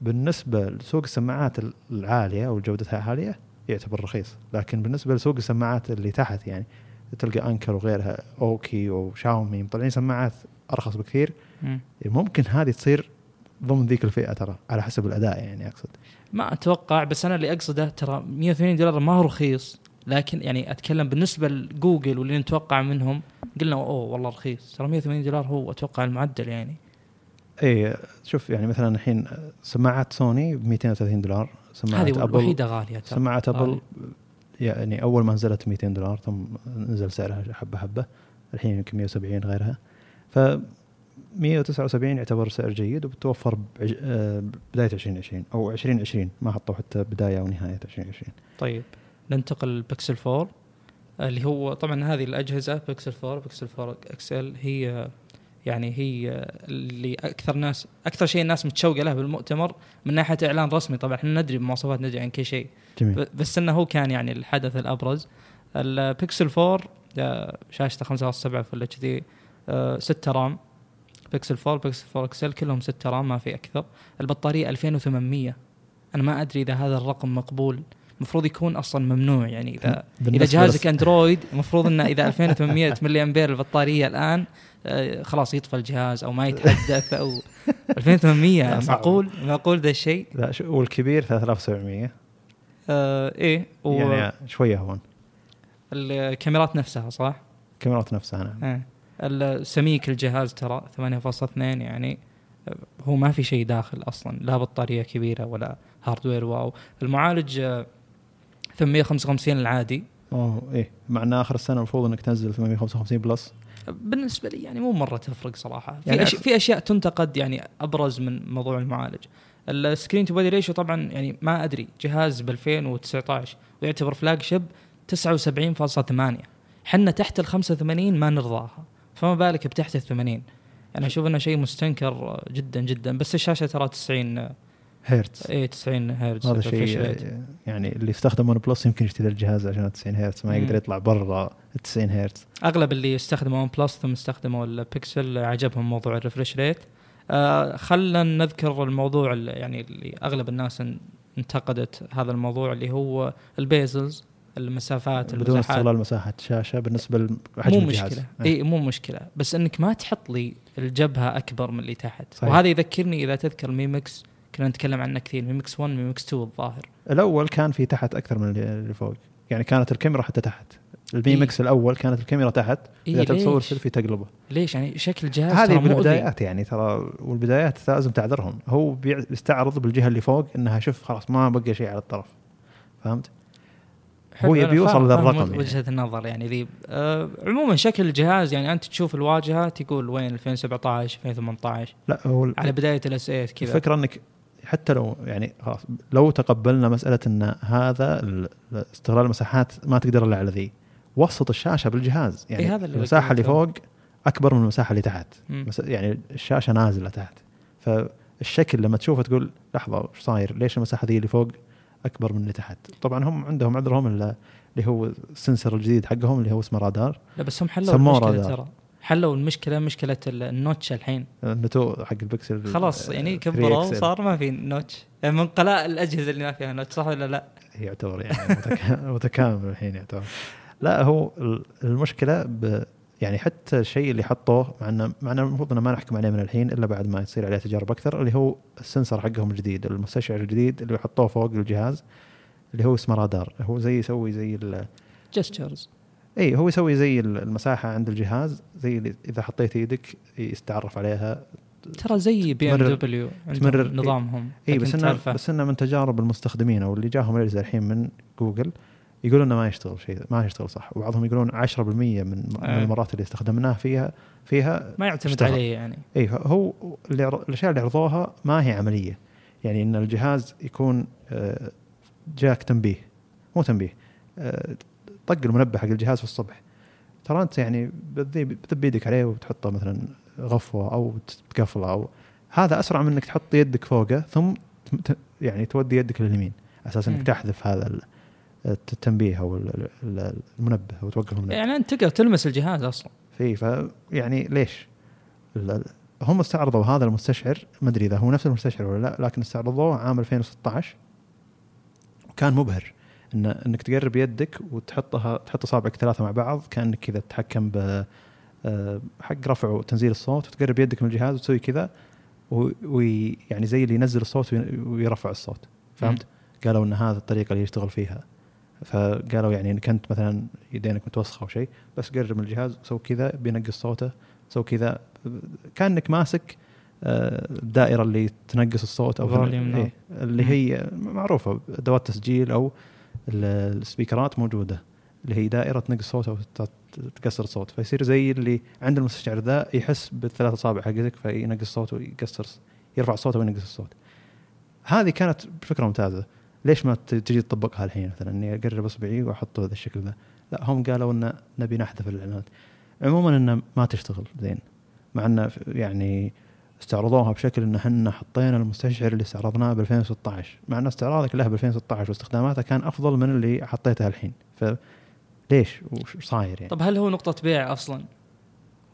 بالنسبة لسوق السماعات العالية أو جودتها عالية يعتبر رخيص لكن بالنسبة لسوق السماعات اللي تحت يعني تلقى أنكر وغيرها أوكي وشاومي مطلعين سماعات أرخص بكثير. ممكن هذه تصير ضمن ذيك الفئة ترى على حسب الأداء يعني أقصد. ما أتوقع بس أنا اللي أقصده ترى 180 دولار ما هو رخيص لكن يعني أتكلم بالنسبة لجوجل واللي نتوقع منهم قلنا أوه والله رخيص ترى 180 دولار هو أتوقع المعدل يعني. اي شوف يعني مثلا الحين سماعات سوني ب 230 دولار سماعات هذه الوحيدة غالية سماعات أبل يعني أول ما نزلت 200 دولار ثم نزل سعرها حبة حبة الحين يمكن 170 غيرها. ف 179 يعتبر سعر جيد وبتوفر آه، بداية 2020 أو 2020 ما حطوا حتى بداية أو نهاية 2020 طيب ننتقل للبكسل 4 اللي هو طبعا هذه الأجهزة بكسل 4 بكسل 4 XL هي يعني هي اللي أكثر ناس أكثر شيء الناس متشوقة له بالمؤتمر من ناحية إعلان رسمي. طبعا إحنا ندري بمواصفات ندري عن كل شيء. جميل. بس إنه هو كان يعني الحدث الأبرز. البكسل 4 شاشته 5.7 full HD 6 RAM. Pixel 4 بيكسل 4 XL كلهم 6 RAM ما في أكثر. البطارية 2800 أنا ما أدري إذا هذا الرقم مقبول. المفروض يكون أصلا ممنوع. يعني اذا إذا جهازك أندرويد المفروض إنه إذا 2800 ملي امبير البطارية الآن آه، خلاص يطفى الجهاز أو ما يتحدث أو 2800 معقول معقول ذا الشيء. لا والكبير 3700 آه إيه و... يعني شوية هون. الكاميرات نفسها صح؟ الكاميرات نفسها نعم. آه. السميك الجهاز ترى 8.2 يعني هو ما في شيء داخل أصلا لا بطارية كبيرة ولا hardware واو. المعالج 855 العادي. أوه إيه. مع إن آخر السنة المفروض إنك تنزل 855 Plus. بالنسبة لي يعني مو مرة تفرق صراحة. يعني في أشياء في أشياء تنتقد يعني أبرز من موضوع المعالج. ال screen to body ratio طبعا يعني ما أدري جهاز ب 2019 ويعتبر flagship 79.8 حنا تحت ال 85 ما نرضاها. فما بالك بتحت ال 80 أنا أشوف إنه شيء مستنكر جدا جدا. بس الشاشة ترى 90 هرتز. اي 90 هرتز. هذا شيء يعني اللي يستخدم OnePlus يمكن يشتري الجهاز عشان 90 هرتز ما يقدر يطلع برا ال 90 هرتز. أغلب اللي يستخدموا OnePlus ثم استخدموا البكسل عجبهم موضوع ال refresh rate آه خلنا نذكر الموضوع اللي يعني اللي أغلب الناس انتقدت هذا الموضوع اللي هو ال bezels المسافات بدون استغلال مساحة شاشه بالنسبة لحجم مو مشكلة. اي مو مشكلة. بس إنك ما تحط لي الجبهة أكبر من اللي تحت. صحيح. وهذا يذكرني إذا تذكر Mi Mix كنا نتكلم عنه كثير Mi Mix 1 Mi Mix 2 الظاهر. الأول كان في تحت أكثر من اللي فوق. يعني كانت الكاميرا حتى تحت. ال Mi Mix إيه؟ الأول كانت الكاميرا تحت. إيه إذا تبي تصور سيلفي تقلبه. ليش؟ يعني شكل الجهاز هذه بالبدايات يعني ترى والبدايات لازم تعذرهم. هو بيستعرض بالجهة اللي فوق إنها شوف خلاص ما بقى شيء على الطرف. فهمت؟ هو يبي يوصل للرقم يعني. وجهة النظر يعني ذي. أه عموما شكل الجهاز يعني أنت تشوف الواجهة تقول وين 2017 2018 لا هو على بداية الأس 8 كذا. الفكرة إنك حتى لو يعني خلاص لو تقبلنا مسألة إن هذا استغلال المساحات ما تقدر إلا على ذي وسط الشاشة بالجهاز. يعني إيه هذا اللي المساحة اللي فوق أكبر من المساحة اللي تحت. مم. يعني الشاشة نازلة تحت. فالشكل لما تشوفه تقول لحظة إيش صاير؟ ليش المساحة ذي اللي فوق أكبر من اللي تحت؟ طبعا هم عندهم عذرهم اللي هو ال sensor الجديد حقهم اللي هو اسمه رادار. لا بس هم حلوا المشكلة ترى. حلوا المشكلة مشكلة ال notch الحين. النتوء حق البكسل خلاص يعني كبروا صار ما في notch. من قلائل الأجهزة اللي ما فيها نوتش صح ولا لا؟ يعتبر يعني متكامل الحين يعتبر. لا هو المشكلة ب يعني حتى الشيء اللي حطوه مع إنه مع إنه المفروض إنه ما نحكم عليه من الحين إلا بعد ما يصير عليه تجارب أكثر اللي هو ال sensor حقهم الجديد المستشعر الجديد اللي حطوه فوق الجهاز اللي هو اسمه رادار. هو زي يسوي زي gestures اي هو يسوي زي المساحة عند الجهاز زي اللي إذا حطيت إيدك يتعرف عليها. ترى زي BMW تمرر نظامهم اي بس انه بس إنه من تجارب المستخدمين أو اللي جاهم reels الحين من جوجل يقولون إنه ما يشتغل شيء ما يشتغل صح. وبعضهم يقولون 10% من, من آه. المرات اللي استخدمناها فيها فيها ما يعتمد اشتغل. عليه يعني. اي هو اللي الأشياء اللي عرضوها ما هي عملية. يعني إن الجهاز يكون آه، جاك تنبيه مو تنبيه آه، طق المنبه حق الجهاز في الصبح. ترى أنت يعني بتذب يدك عليه وتحطه مثلا غفوة أو تقفله أو هذا أسرع من إنك تحط يدك فوقه ثم يعني تودي يدك لليمين. أساس إنك تحذف هذا التنبيه أو المنبه أو توقف المنبه. يعني أنت تقدر تلمس الجهاز أصلا. في فيعني ليش؟ هم استعرضوا هذا المستشعر ما أدري إذا هو نفس المستشعر ولا لا لكن استعرضوه عام 2016 وكان مبهر. ان إنك تقرب يدك وتحطها تحط أصابعك ثلاثة مع بعض كأنك كذا تتحكم ب آه، حق رفع وتنزيل الصوت وتقرب يدك من الجهاز وتسوي كذا ويعني زي اللي ينزل الصوت ويرفع الصوت. فهمت؟ قالوا إن هذه الطريقة اللي يشتغل فيها. فقالوا يعني إنك أنت مثلا يدينك متوسخة أو شيء بس قرب من الجهاز سوي كذا بينقص صوته سوي كذا. كأنك ماسك الدائرة آه، اللي تنقص الصوت أو إيه اللي هي معروفة أدوات تسجيل أو السبيكرات موجودة اللي هي دائرة تنقص صوت أو تكسر الصوت فيصير زي اللي عند المستشعر ذا يحس بالثلاث أصابع حقتك فينقص الصوت ويكسر يرفع الصوت وينقص الصوت. هذه كانت فكرة ممتازة. ليش ما تجي تطبقها الحين مثلا؟ إني أقرب أصبعي وأحطه بهذا الشكل ذا. لا هم قالوا إن نبي نحذف الإعلانات. عموما إنه ما تشتغل زين. مع إنه يعني استعرضوها بشكل إن إحنا حطينا المستشعر اللي استعرضناه ب 2016 مع إن استعراضك له ب 2016 واستخداماته كان أفضل من اللي حطيته الحين. فليش وش صاير يعني؟ طب هل هو نقطة بيع أصلا؟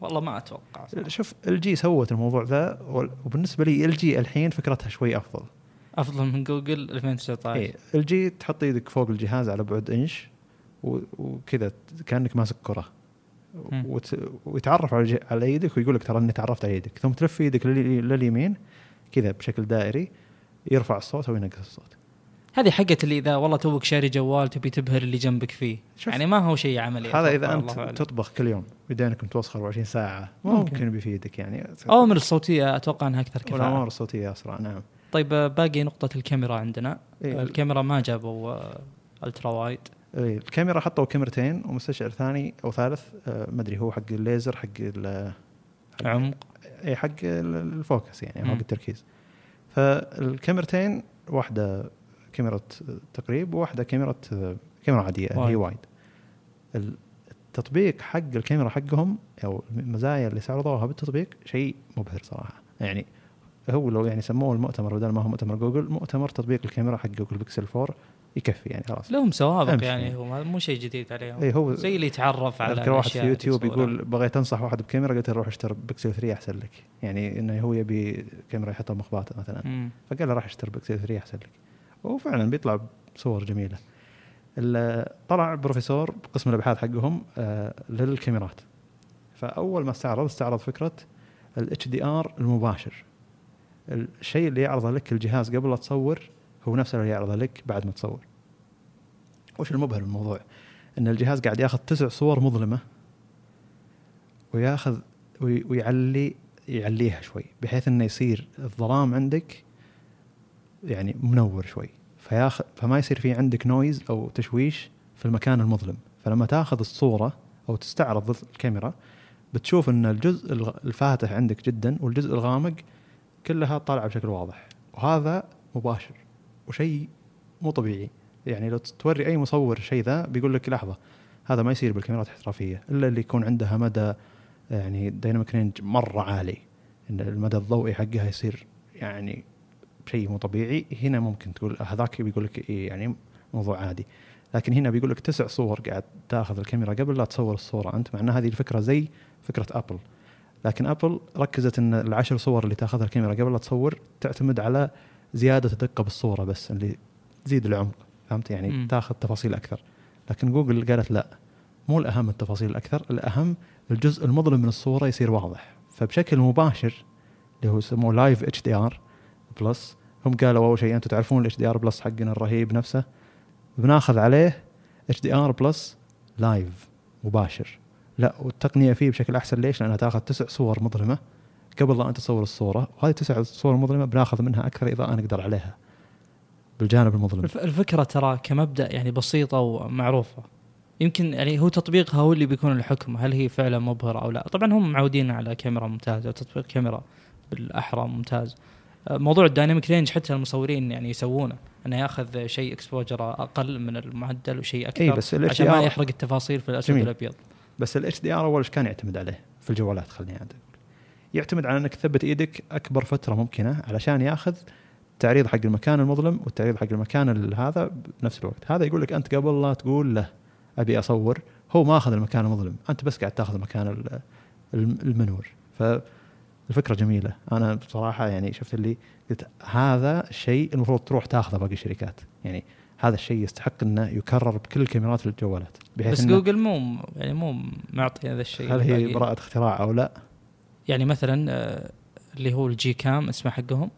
والله ما أتوقع صراحة. شوف ال جي سوت الموضوع ذا وبالنسبة لي LG الحين فكرتها شوي أفضل. أفضل من جوجل 2019 اي LG تحط إيدك فوق الجهاز على بعد إنش وكذا كأنك ماسك كرة. ويتعرف على على إيدك ويقول لك ترى أني تعرفت على إيدك ثم تلف إيدك لليمين كذا بشكل دائري يرفع الصوت أو ينقص الصوت. هذه حقت اللي إذا والله توك شاري جوال تبي تبهر اللي جنبك فيه. يعني ما هو شيء عملي. هذا إذا أنت تطبخ كل يوم يدينك متوسخر 24 ساعة ممكن, ممكن بيفيدك يعني. اوامر الصوتية أتوقع أنها أكثر كفاءة. الاوامر الصوتية أسرع نعم. طيب باقي نقطة الكاميرا عندنا. إيه؟ الكاميرا ما جابوا ultra wide. اي الكاميرا حطوا كاميرتين ومستشعر ثاني أو ثالث آه ما أدري هو حق الليزر حق عمق اي حق ال focus يعني حق التركيز. فالكاميرتين واحدة كاميرا تقريب وواحدة كاميرا كاميرا عادية wide. هي wide. التطبيق حق الكاميرا حقهم أو المزايا اللي استعرضوها بالتطبيق شيء مبهر صراحة. يعني هو لو يعني سموه المؤتمر بدل ما هو مؤتمر جوجل مؤتمر تطبيق الكاميرا حق جوجل بيكسل 4 يكفي يعني خلاص. لهم سوابق يعني هو مو شيء جديد عليهم. اي هو زي اللي يتعرف على أذكر واحد في يوتيوب يقول بغيت أنصح واحد بكاميرا قلت له روح اشتري بيكسل 3 أحسن لك. يعني إنه هو يبي كاميرا يحطها مخباته مثلا. مم. فقال له راح اشتري بيكسل 3 أحسن لك. وفعلا بيطلع بصور جميلة. طلع بروفيسور بقسم الأبحاث حقهم آه للكاميرات. فأول ما استعرض استعرض فكرة ال HDR المباشر. الشيء اللي يعرضه لك الجهاز قبل لا تصور هو نفسه اللي يعرضه لك بعد ما تصور. وش المبهر بالموضوع؟ إن الجهاز قاعد ياخذ تسع صور مظلمة وياخذ ويعلي يعليها شوي بحيث إنه يصير الظلام عندك يعني منور شوي. فياخذ فما يصير في عندك noise أو تشويش في المكان المظلم. فلما تاخذ الصورة أو تستعرض الكاميرا بتشوف إن الجزء الفاتح عندك جدا والجزء الغامق كلها طالعة بشكل واضح. وهذا مباشر وشيء مو طبيعي. يعني لو توري أي مصور شيء ذا بيقول لك لحظة هذا ما يصير بالكاميرات الاحترافية إلا اللي يكون عندها مدى يعني dynamic range مرة عالي إن المدى الضوئي حقها يصير يعني شيء مو طبيعي هنا ممكن تقول هذاك بيقول لك إيه يعني موضوع عادي. لكن هنا بيقول لك تسع صور قاعد تاخذ الكاميرا قبل لا تصور الصورة أنت مع إن هذه الفكرة زي فكرة ابل لكن ابل ركزت إن العشر صور اللي تاخذها الكاميرا قبل لا تصور تعتمد على زيادة الدقه بالصورة بس اللي تزيد العمق. فهمت؟ يعني م. تاخذ تفاصيل أكثر. لكن جوجل قالت لا مو الأهم التفاصيل الأكثر الأهم الجزء المظلم من الصورة يصير واضح. فبشكل مباشر اللي هو يسموه Live HDR Plus هم قالوا أول شيء أنتم تعرفون ال HDR Plus حقنا الرهيب نفسه. بناخذ عليه HDR Plus Live مباشر. لا والتقنية فيه بشكل أحسن. ليش؟ لأنها تاخذ تسع صور مظلمة. قبل لا أنت تصور الصورة وهذه تسع صور مظلمة بناخذ منها أكثر اضاءه نقدر عليها. بالجانب المظلم. الفكرة ترى كمبدأ يعني بسيطة ومعروفة. يمكن يعني هو تطبيقها هو اللي بيكون الحكم هل هي فعلا مبهرة أو لا. طبعا هم معودين على كاميرا ممتازة وتطبيق كاميرا بالأحرى ممتاز. موضوع dynamic range حتى المصورين يعني يسوونه إنه يأخذ شيء exposure أقل من المعدل وشيء أكثر بس عشان ما يحرق التفاصيل في الأسود والأبيض. بس ال HDR أول إيش كان يعتمد عليه في الجوالات خليني أقول يعتمد على إنك تثبت إيدك أكبر فترة ممكنة علشان يأخذ التعريض حق المكان المظلم والتعريض حق المكان هذا بنفس الوقت. هذا يقول لك أنت قبل لا تقول له أبي أصور هو ما أخذ المكان المظلم. أنت بس قاعد تأخذ المكان المنور. فالفكرة جميلة. أنا بصراحة يعني شفت اللي قلت هذا الشيء المفروض تروح تأخذه باقي الشركات. يعني هذا الشيء يستحق أنه يكرر بكل كاميرات الجوالات. بحيث بس جوجل مو يعني مو معطي هذا الشيء هل هي براءة اختراع أو لا؟ يعني مثلا آه، اللي هو ال GCam اسمه حقهم؟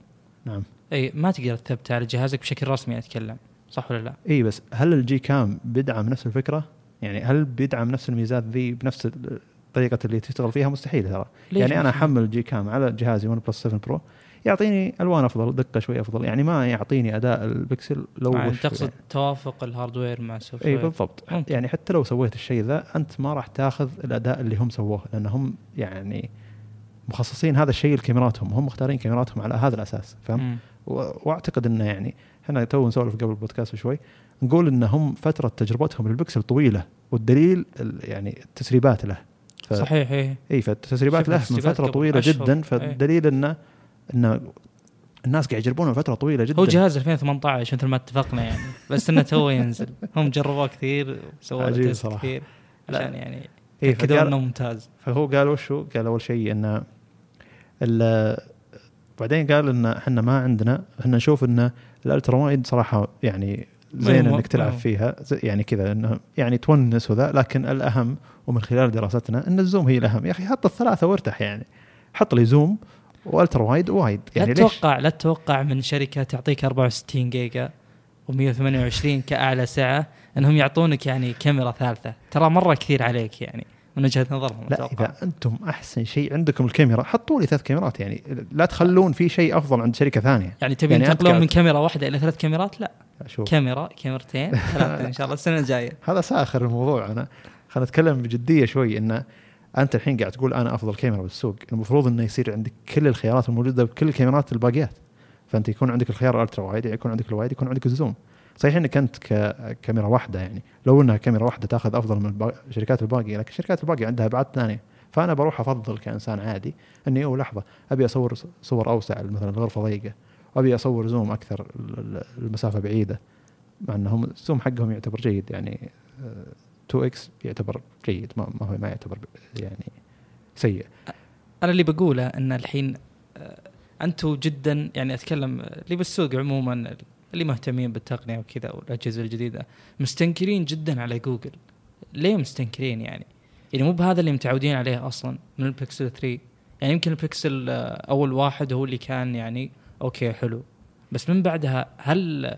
نعم. إي ما تقدر تثبته على جهازك بشكل رسمي اتكلم صح ولا لا؟ إي بس هل ال GCam بيدعم نفس الفكرة؟ يعني هل بيدعم نفس الميزات ذي بنفس الطريقة اللي تشتغل فيها مستحيل ترى يعني أنا أحمل ال GCam على جهازي OnePlus 7 Pro يعطيني ألوان أفضل دقة شوي أفضل يعني ما يعطيني أداء البكسل لو يعني تقصد يعني. توافق ال hardware مع ال soft إي بالضبط ممكن. يعني حتى لو سويت الشيء ذا أنت ما راح تاخذ الأداء اللي هم سووه لأن هم يعني مخصصين هذا الشيء لكاميراتهم هم مختارين كاميراتهم على هذا الأساس فهم واعتقد إنه يعني إحنا تو نسولف قبل البودكاست شوي نقول إن هم فترة تجربتهم للبكسل طويلة والدليل يعني التسريبات له. ف... صحيح اي إي فالتسريبات له من فترة طويلة جدا فالدليل انه إنه الناس قاعد يجربونه فترة طويلة جدا. هو جهاز 2018 مثل ما اتفقنا يعني بس إنه تو ينزل. هم جربوه كثير سووا له test كثير عشان يعني يتاكدون إنه ممتاز. فهو قال وشو؟ قال أول شيء إنه بعدين قال إن إحنا ما عندنا إحنا نشوف إن ال ultra wide صراحة يعني زين إنك تلعب فيها يعني كذا انه يعني تونس وذا لكن الأهم ومن خلال دراستنا إن ال zoom هي الأهم. يا أخي حط الثلاثة وارتاح يعني. حط لي zoom و ultra wide. wide يعني لا تتوقع لا تتوقع من شركة تعطيك 64 جيجا و128 كأعلى سعة إنهم يعطونك يعني كاميرا ثالثة. ترى مرة كثير عليك يعني. من وجهة نظرهم لا إذا أنتم أحسن شيء عندكم الكاميرا حطوا لي ثلاث كاميرات يعني لا تخلون في شيء أفضل عند شركة ثانية. يعني تبي يعني تنتقلون من كاميرا واحدة إلى ثلاث كاميرات؟ لا. شوف. كاميرا كاميرتين ثلاثة إن شاء الله السنة الجاية. هذا ساخر الموضوع. أنا خلينا نتكلم بجدية شوي انه أنت الحين قاعد تقول أنا أفضل كاميرا بالسوق. المفروض إنه يصير عندك كل الخيارات الموجودة بكل الكاميرات الباقيات. فأنت يكون عندك الخيار ال ultra wide يكون عندك ال wide يكون عندك ال zoom. صحيح إنك أنت ككاميرا واحدة يعني. لو إنها كاميرا واحدة تأخذ أفضل من الشركات الباقيه لكن الشركات الباقيه عندها ابعاد ثانية. فأنا بروح أفضل كإنسان عادي إني أو لحظة أبي أصور صور أوسع مثلا الغرفه ضيقه وابي أصور zoom أكثر المسافة بعيدة مع إنهم ال zoom حقهم يعتبر جيد يعني 2 آه، X يعتبر جيد ما هو ما يعتبر يعني سيء. أنا اللي بقوله إن الحين آه، أنتم جدا يعني أتكلم اللي بالسوق عموما اللي مهتمين بالتقنية وكذا والأجهزة الجديدة. مستنكرين جدا على جوجل. ليه مستنكرين يعني؟ يعني مو بهذا اللي متعودين عليه أصلا من البكسل 3 يعني يمكن البكسل أول واحد هو اللي كان يعني okay حلو. بس من بعدها هل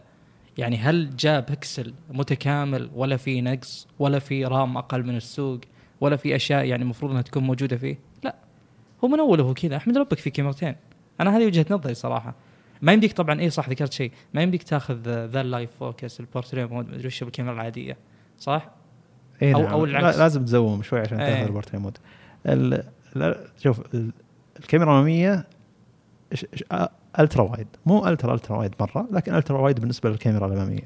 يعني هل جاء بكسل متكامل ولا في نقص ولا في RAM أقل من السوق ولا في أشياء يعني المفروض إنها تكون موجودة فيه؟ لا. هو من أوله هو كذا. أحمد ربك في كاميرتين أنا هذه وجهة نظري صراحة. ما يمديك طبعا اي صح ذكرت شيء. ما يمديك تاخذ ذا ال live focus ال portrait mode مدري وش بالكاميرا العادية. صح؟ اي نعم. أو العكس. لازم تزوم شوي عشان تاخذ ال portrait mode. شوف الكاميرا الأمامية ultra wide. مو ultra ultra wide مرة لكن ultra wide بالنسبة للكاميرا الأمامية.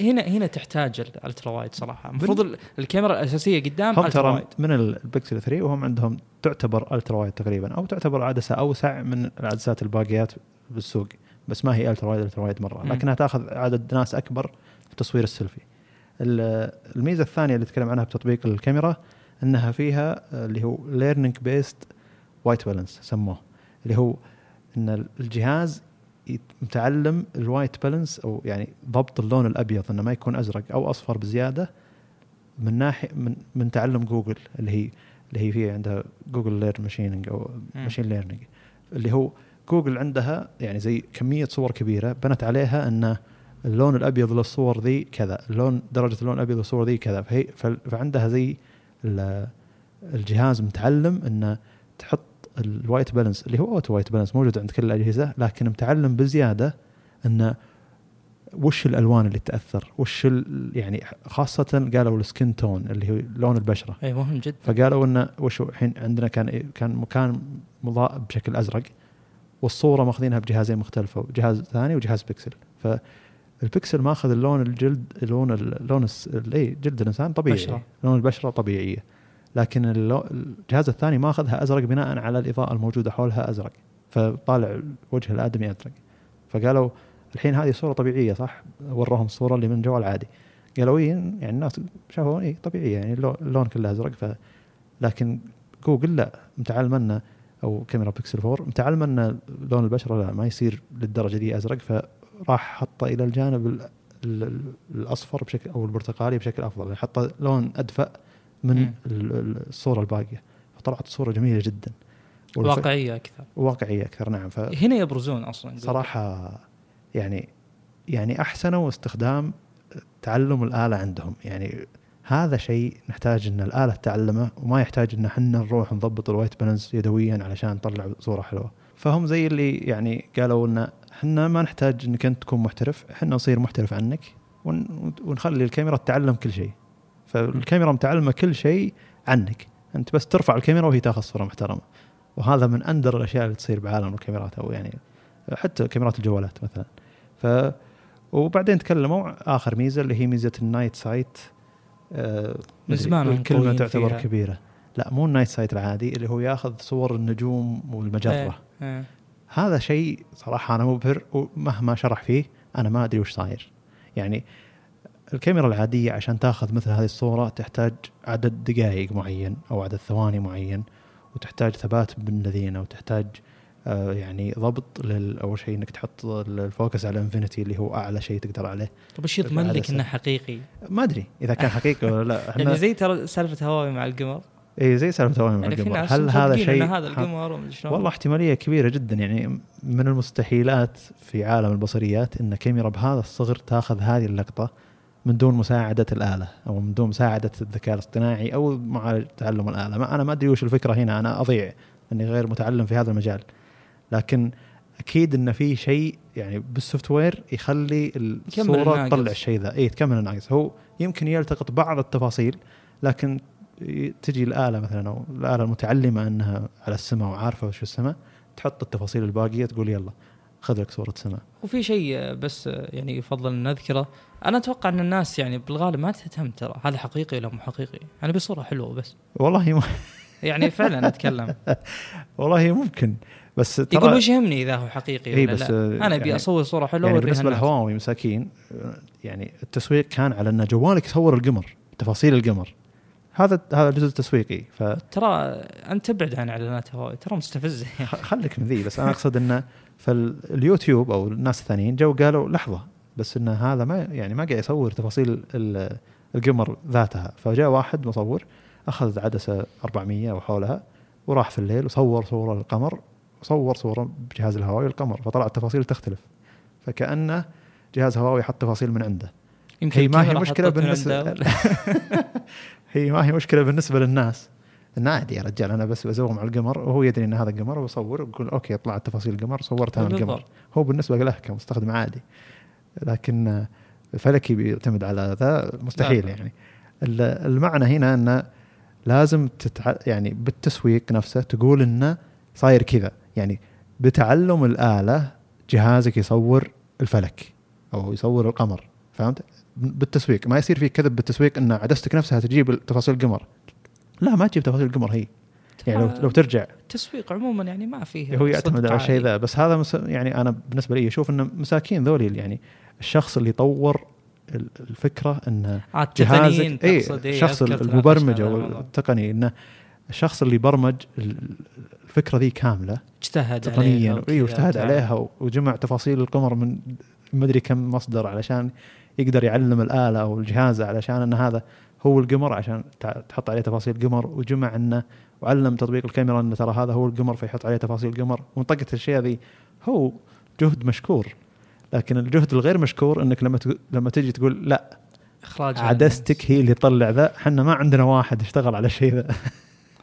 هنا هنا تحتاج ال ultra wide صراحة. المفروض الكاميرا الأساسية قدام هم ترى من البكسل 3 وهم عندهم تعتبر ultra wide تقريبا أو تعتبر عدسة اوسع من العدسات الباقيات بالسوق. بس ما هي ultra wide ultra wide مرة. لكنها تأخذ عدد ناس أكبر في تصوير السيلفي. الميزة الثانية اللي تكلم عنها بتطبيق الكاميرا إنها فيها اللي هو learning based white balance سموه. اللي هو إن الجهاز متعلم ال white balance أو يعني ضبط اللون الأبيض إنه ما يكون أزرق أو أصفر بزيادة من ناحيه من من تعلم جوجل اللي هي اللي هي في عندها جوجل lear machining أو machine learning اللي هو جوجل عندها يعني زي كمية صور كبيرة بنت عليها إن اللون الأبيض للصور ذي كذا اللون درجة اللون الأبيض للصور ذي كذا. فهي فعندها زي الجهاز متعلم انه تحط ال white balance اللي هو auto white balance موجود عند كل الأجهزة لكن متعلم بزيادة انه وش الألوان اللي تأثر؟ وش يعني خاصة قالوا ال skin tone اللي هو لون البشرة. اي مهم جدا. فقالوا انه وش الحين عندنا كان كان مكان مضاء بشكل أزرق والصورة ماخذينها بجهازين مختلفة جهاز ثاني وجهاز بيكسل. فالبيكسل ماخذ اللون الجلد لون اللون اي جلد الإنسان طبيعي. بشرة. لون البشرة طبيعية. لكن الجهاز الثاني ماخذها أزرق بناء على الإضاءة الموجودة حولها أزرق. فطالع وجه الآدمي أزرق. فقالوا الحين هذه صورة طبيعية صح؟ وروهم الصورة اللي من جوال عادي. قالوا اي يعني الناس شافوا اي طبيعية يعني اللون كله أزرق. ف لكن جوجل لا متعلم انه أو كاميرا بيكسل 4 متعلم أن لون البشرة لا ما يصير للدرجة دي أزرق. فراح حطه إلى الجانب الأصفر بشكل أو البرتقالي بشكل أفضل. يعني حطه لون أدفأ من الصورة الباقية. فطلعت الصورة جميلة جدا. واقعية أكثر. واقعية أكثر نعم. ف هنا يبرزون أصلا صراحة يعني يعني احسنوا استخدام تعلم الآلة عندهم. يعني هذا شيء نحتاج إن الآلة تعلمه وما يحتاج إن إحنا نروح نضبط الوايت بالانس يدويا علشان نطلع صورة حلوة. فهم زي اللي يعني قالوا إن إحنا ما نحتاج إنك أنت تكون محترف إحنا نصير محترف عنك ونخلي الكاميرا تتعلم كل شيء. فالكاميرا متعلمة كل شيء عنك أنت بس ترفع الكاميرا وهي تاخذ صورة محترمة وهذا من أندر الأشياء اللي تصير بعالم الكاميرات أو يعني حتى كاميرات الجوالات مثلا ف وبعدين تكلموا آخر ميزة اللي هي ميزة ال night sight آه من زمان الكلمة تعتبر فيها. كبيرة لا مو ال night sight العادي اللي هو ياخذ صور النجوم والمجرة إيه. إيه. هذا شيء صراحة أنا مبهر ومهما شرح فيه أنا ما أدري وش صاير يعني الكاميرا العادية عشان تاخذ مثل هذه الصورة تحتاج عدد دقائق معين أو عدد ثواني معين وتحتاج ثبات بالدين وتحتاج آه يعني ضبط أول شيء إنك تحط ال focus على infinity اللي هو أعلى شيء تقدر عليه. طيب إيش يضمن لك إنه حقيقي؟ ما أدري إذا كان حقيقي ولا لا. يعني زي ترى سالفة هواوي مع القمر. إي زي سالفة هواوي مع يعني القمر. هل هذا شيء هذا القمر والله احتمالية كبيرة جدا. يعني من المستحيلات في عالم البصريات إن كاميرا بهذا الصغر تاخذ هذه اللقطة. من دون مساعدة الآلة أو من دون مساعدة الذكاء الاصطناعي أو مع تعلم الآلة. ما أنا ما أدري وش الفكرة هنا أنا أضيع أني غير متعلم في هذا المجال. لكن أكيد أن في شيء يعني بال software يخلي الصورة تطلع الشيء ذا. اي تكمل الناقص. هو يمكن يلتقط بعض التفاصيل لكن تجي الآلة مثلا أو الآلة المتعلمة أنها على السماء وعارفة وش السماء تحط التفاصيل الباقية تقول يلا. خذ لك صورة سماء. وفي شيء بس يعني يفضل نذكره. أنا أتوقع أن الناس يعني بالغالب ما تهتم ترى. هذا حقيقي ولا مو حقيقي؟ أنا بصورة حلوة بس. والله م... يعني فعلا أتكلم. والله ممكن. بس ترى يقول وش يهمني إذا هو حقيقي ولا بس لا؟ أنا أبي يعني أصور صورة حلوة يعني بالنسبة للهواوي مساكين يعني التسويق كان على أن جوالك يصور القمر تفاصيل القمر. هذا هذا الجزء التسويقي ف ترى أنت تبعد عن إعلانات هواوي ترى مستفزه خليك من ذي بس أنا أقصد انه فاليوتيوب أو الناس الثانيين جو قالوا لحظة بس إن هذا ما يعني ما قاعد يصور تفاصيل القمر ذاتها. فجاء واحد مصور أخذ عدسة 400 أو حولها وراح في الليل وصور صورة للقمر وصور صورة بجهاز الهواوي للقمر فطلع التفاصيل تختلف. فكأنه جهاز هواوي حط تفاصيل من عنده. يمكن هي ما هي مشكلة بالنسبة هي ما هي مشكلة بالنسبة للناس. انه عادي يا رجال أنا بس بزوم على القمر وهو يدري إن هذا قمر وبصور ويقول أوكي طلعت تفاصيل القمر صورت أنا القمر. هو بالنسبة له كمستخدم عادي لكن فلكي بيعتمد على ذا مستحيل يعني. المعنى هنا إنه لازم تتع... يعني بالتسويق نفسه تقول إنه صاير كذا. يعني بتعلم الآلة جهازك يصور الفلك أو يصور القمر فهمت؟ بالتسويق ما يصير في كذب بالتسويق إن عدستك نفسها تجيب تفاصيل القمر. لا ما تجيب تفاصيل القمر هي. يعني لو لو ترجع. التسويق عموما يعني ما فيه هو يعتمد على الشيء ذا بس هذا مس... يعني أنا بالنسبة لي أشوف انه مساكين ذولي يعني الشخص اللي طور الفكرة انه آه، جهازك اي الشخص المبرمج أو التقني انه الشخص اللي برمج الفكرة ذي كاملة اجتهد تقنيا اي واجتهد عليها وجمع تفاصيل القمر من ما أدري كم مصدر علشان يقدر يعلم الآلة أو الجهاز علشان إن هذا هو القمر عشان تحط عليه تفاصيل القمر وجمع إنه وعلم تطبيق الكاميرا إنه ترى هذا هو القمر فيحط عليه تفاصيل القمر ومنطقة الاشياء ذي هو جهد مشكور. لكن الجهد الغير مشكور إنك لما لما تجي تقول لا إخراج عدستك هي اللي تطلع ذا. إحنا ما عندنا واحد اشتغل على الشيء ذا.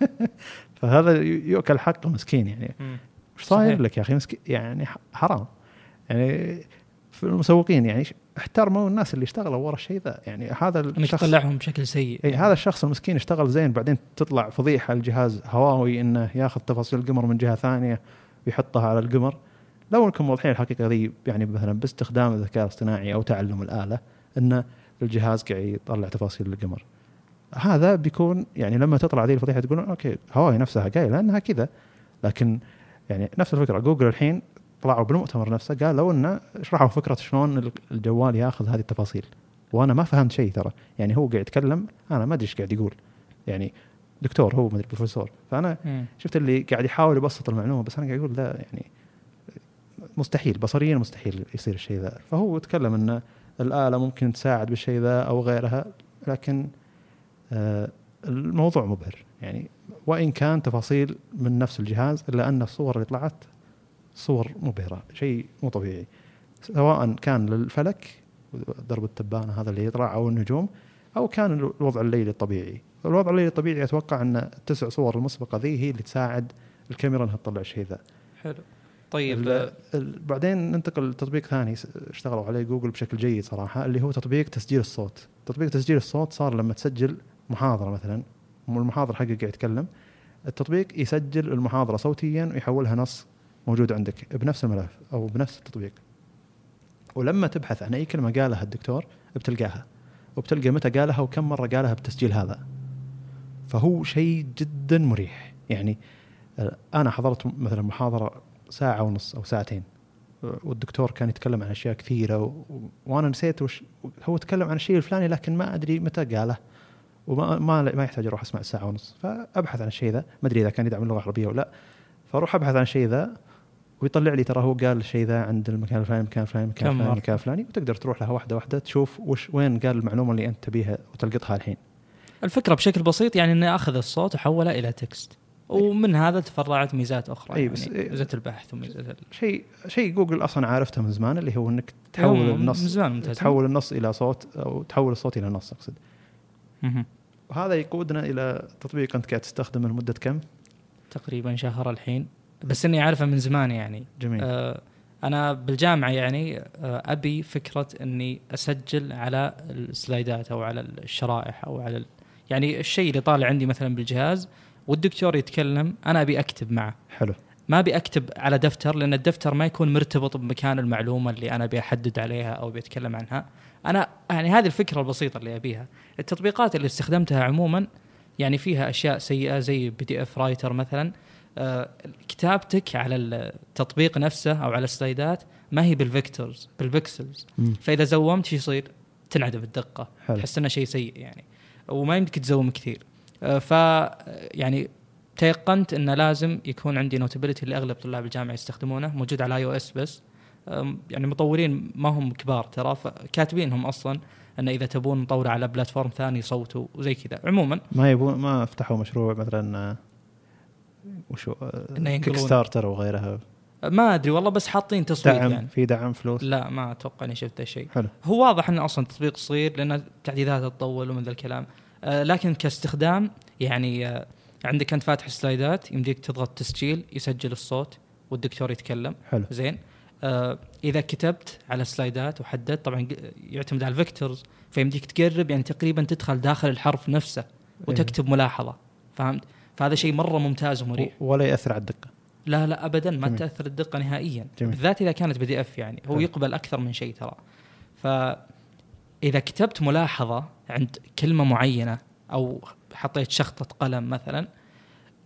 فهذا يؤكل حقه مسكين يعني. إيش صاير لك يا أخي؟ مسكين يعني حرام. يعني في المسوقين يعني احترموا الناس اللي اشتغلوا ورا الشيء ذا. يعني هذا الشخص تطلعهم بشكل سيء. إي هذا الشخص المسكين اشتغل زين بعدين تطلع فضيحة الجهاز هواوي إنه ياخذ تفاصيل القمر من جهة ثانية ويحطها على القمر. لو أنكم واضحين الحقيقة ذي يعني مثلا باستخدام الذكاء الاصطناعي أو تعلم الآلة إن الجهاز قاعد يطلع تفاصيل القمر. هذا بيكون يعني لما تطلع ذي الفضيحة تقولون أوكي هواوي نفسها قايلة إنها كذا. لكن يعني نفس الفكرة جوجل الحين طلعوا بالمؤتمر نفسه قالوا إنه شرحوا فكرة شلون الجوال ياخذ هذه التفاصيل. وأنا ما فهمت شيء ترى. يعني هو قاعد يتكلم أنا ما أدري إيش قاعد يقول. يعني دكتور هو ما ادري بروفيسور. فأنا م. شفت اللي قاعد يحاول يبسط المعلومة بس أنا قاعد أقول لا يعني مستحيل بصريا مستحيل يصير الشيء ذا. فهو تكلم ان الآلة ممكن تساعد بالشيء ذا أو غيرها لكن آه الموضوع مبهر. يعني وإن كان تفاصيل من نفس الجهاز إلا أن الصور اللي طلعت صور مبهرة شيء مو طبيعي. سواء كان للفلك درب التبانة هذا اللي يطلع أو النجوم أو كان الوضع الليلي الطبيعي. الوضع الليلي الطبيعي أتوقع أن التسع صور المسبقة ذي هي اللي تساعد الكاميرا إنها تطلع الشيء ذا. حلو. طيب بعدين ننتقل لتطبيق ثاني اشتغلوا عليه جوجل بشكل جيد صراحة اللي هو تطبيق تسجيل الصوت. تطبيق تسجيل الصوت صار لما تسجل محاضرة مثلا المحاضر حقك قاعد يتكلم التطبيق يسجل المحاضرة صوتيا ويحولها نص موجود عندك بنفس الملف أو بنفس التطبيق. ولما تبحث عن أي كلمة قالها الدكتور بتلقاها وبتلقى متى قالها وكم مرة قالها بالتسجيل هذا. فهو شيء جدا مريح. يعني آه، أنا حضرت مثلا محاضرة ساعة ونص أو ساعتين والدكتور كان يتكلم عن أشياء كثيرة و... وأنا نسيت وش هو تكلم عن الشيء الفلاني لكن ما أدري متى قاله وما ما, ما يحتاج أروح أسمع ساعه ونص. فأبحث عن الشيء ذا. ما أدري إذا كان يدعم اللغة العربية ولا فأروح أبحث عن الشيء ذا. ويطلع لي ترى هو قال الشيء ذا عند المكان الفلاني المكان الفلاني المكان الفلاني المكان الفلاني وتقدر تروح لها واحدة واحدة تشوف وش وين قال المعلومة اللي أنت تبيها وتلقطها الحين. الفكرة بشكل بسيط يعني إني أخذ الصوت وحوله إلى text ومن هذا تفرعت ميزات أخرى أي بس يعني ميزة البحث وميزة شيء شيء جوجل أصلا عرفته من زمان اللي هو إنك تحول النص من زمان ممتاز. تحول النص إلى صوت أو تحول الصوت إلى نص أقصد. وهذا يقودنا إلى تطبيق أنت قاعد تستخدمه لمدة كم؟ تقريبا شهر الحين بس إني أعرفه من زمان يعني. جميل. آه أنا بالجامعة يعني آه أبي فكرة إني أسجل على السلايدات أو على الشرائح أو على يعني الشيء اللي طالع عندي مثلا بالجهاز والدكتور يتكلم أنا أبي أكتب معه. حلو. ما أبي أكتب على دفتر لأن الدفتر ما يكون مرتبط بمكان المعلومة اللي أنا أبي أحدد عليها أو بيتكلم عنها. أنا يعني هذه الفكرة البسيطة اللي أبيها. التطبيقات اللي استخدمتها عموما يعني فيها أشياء سيئة زي PDF writer مثلا. كتابتك على التطبيق نفسه أو على السلايدات ما هي بال vectors بال pixels. فإذا زومت شو يصير؟ تنعدم الدقة. تحس إنه شيء سيء يعني. وما يمديك تزوم كثير. آه، ف يعني تيقنت انه لازم يكون عندي Notability اللي أغلب طلاب الجامعة يستخدمونه. موجود على iOS بس يعني مطورين ما هم كبار ترى. كاتبينهم أصلا إن إذا تبون مطور على platform ثاني صوتوا وزي كذا. عموما ما يبون ما فتحوا مشروع مثلا وشو Kickstarter وغيرها ما أدري والله بس حاطين تصويت دعم يعني. في دعم فلوس. لا ما أتوقع إني شفت شيء. حلو. هو واضح إنه أصلا تطبيق صغير لأن التعديلات تطول ومن ذا الكلام. آه لكن كاستخدام يعني آه عندك انت فاتح سلايدات يمديك تضغط تسجيل يسجل الصوت والدكتور يتكلم. حلو. زين. آه إذا كتبت على سلايدات وحددت طبعا يعتمد على ال vectors فيمديك تقرب يعني تقريبا تدخل داخل الحرف نفسه وتكتب ملاحظة. فهمت؟ فهذا شيء مرة ممتاز ومريح. ولا يأثر على الدقة. لا لا ابدا ما جميل. تأثر الدقة نهائيا. جميل. بالذات إذا كانت PDF يعني. هو يقبل أكثر من شيء ترى. ف اذا كتبت ملاحظة عند كلمة معينة أو حطيت شخطة قلم مثلا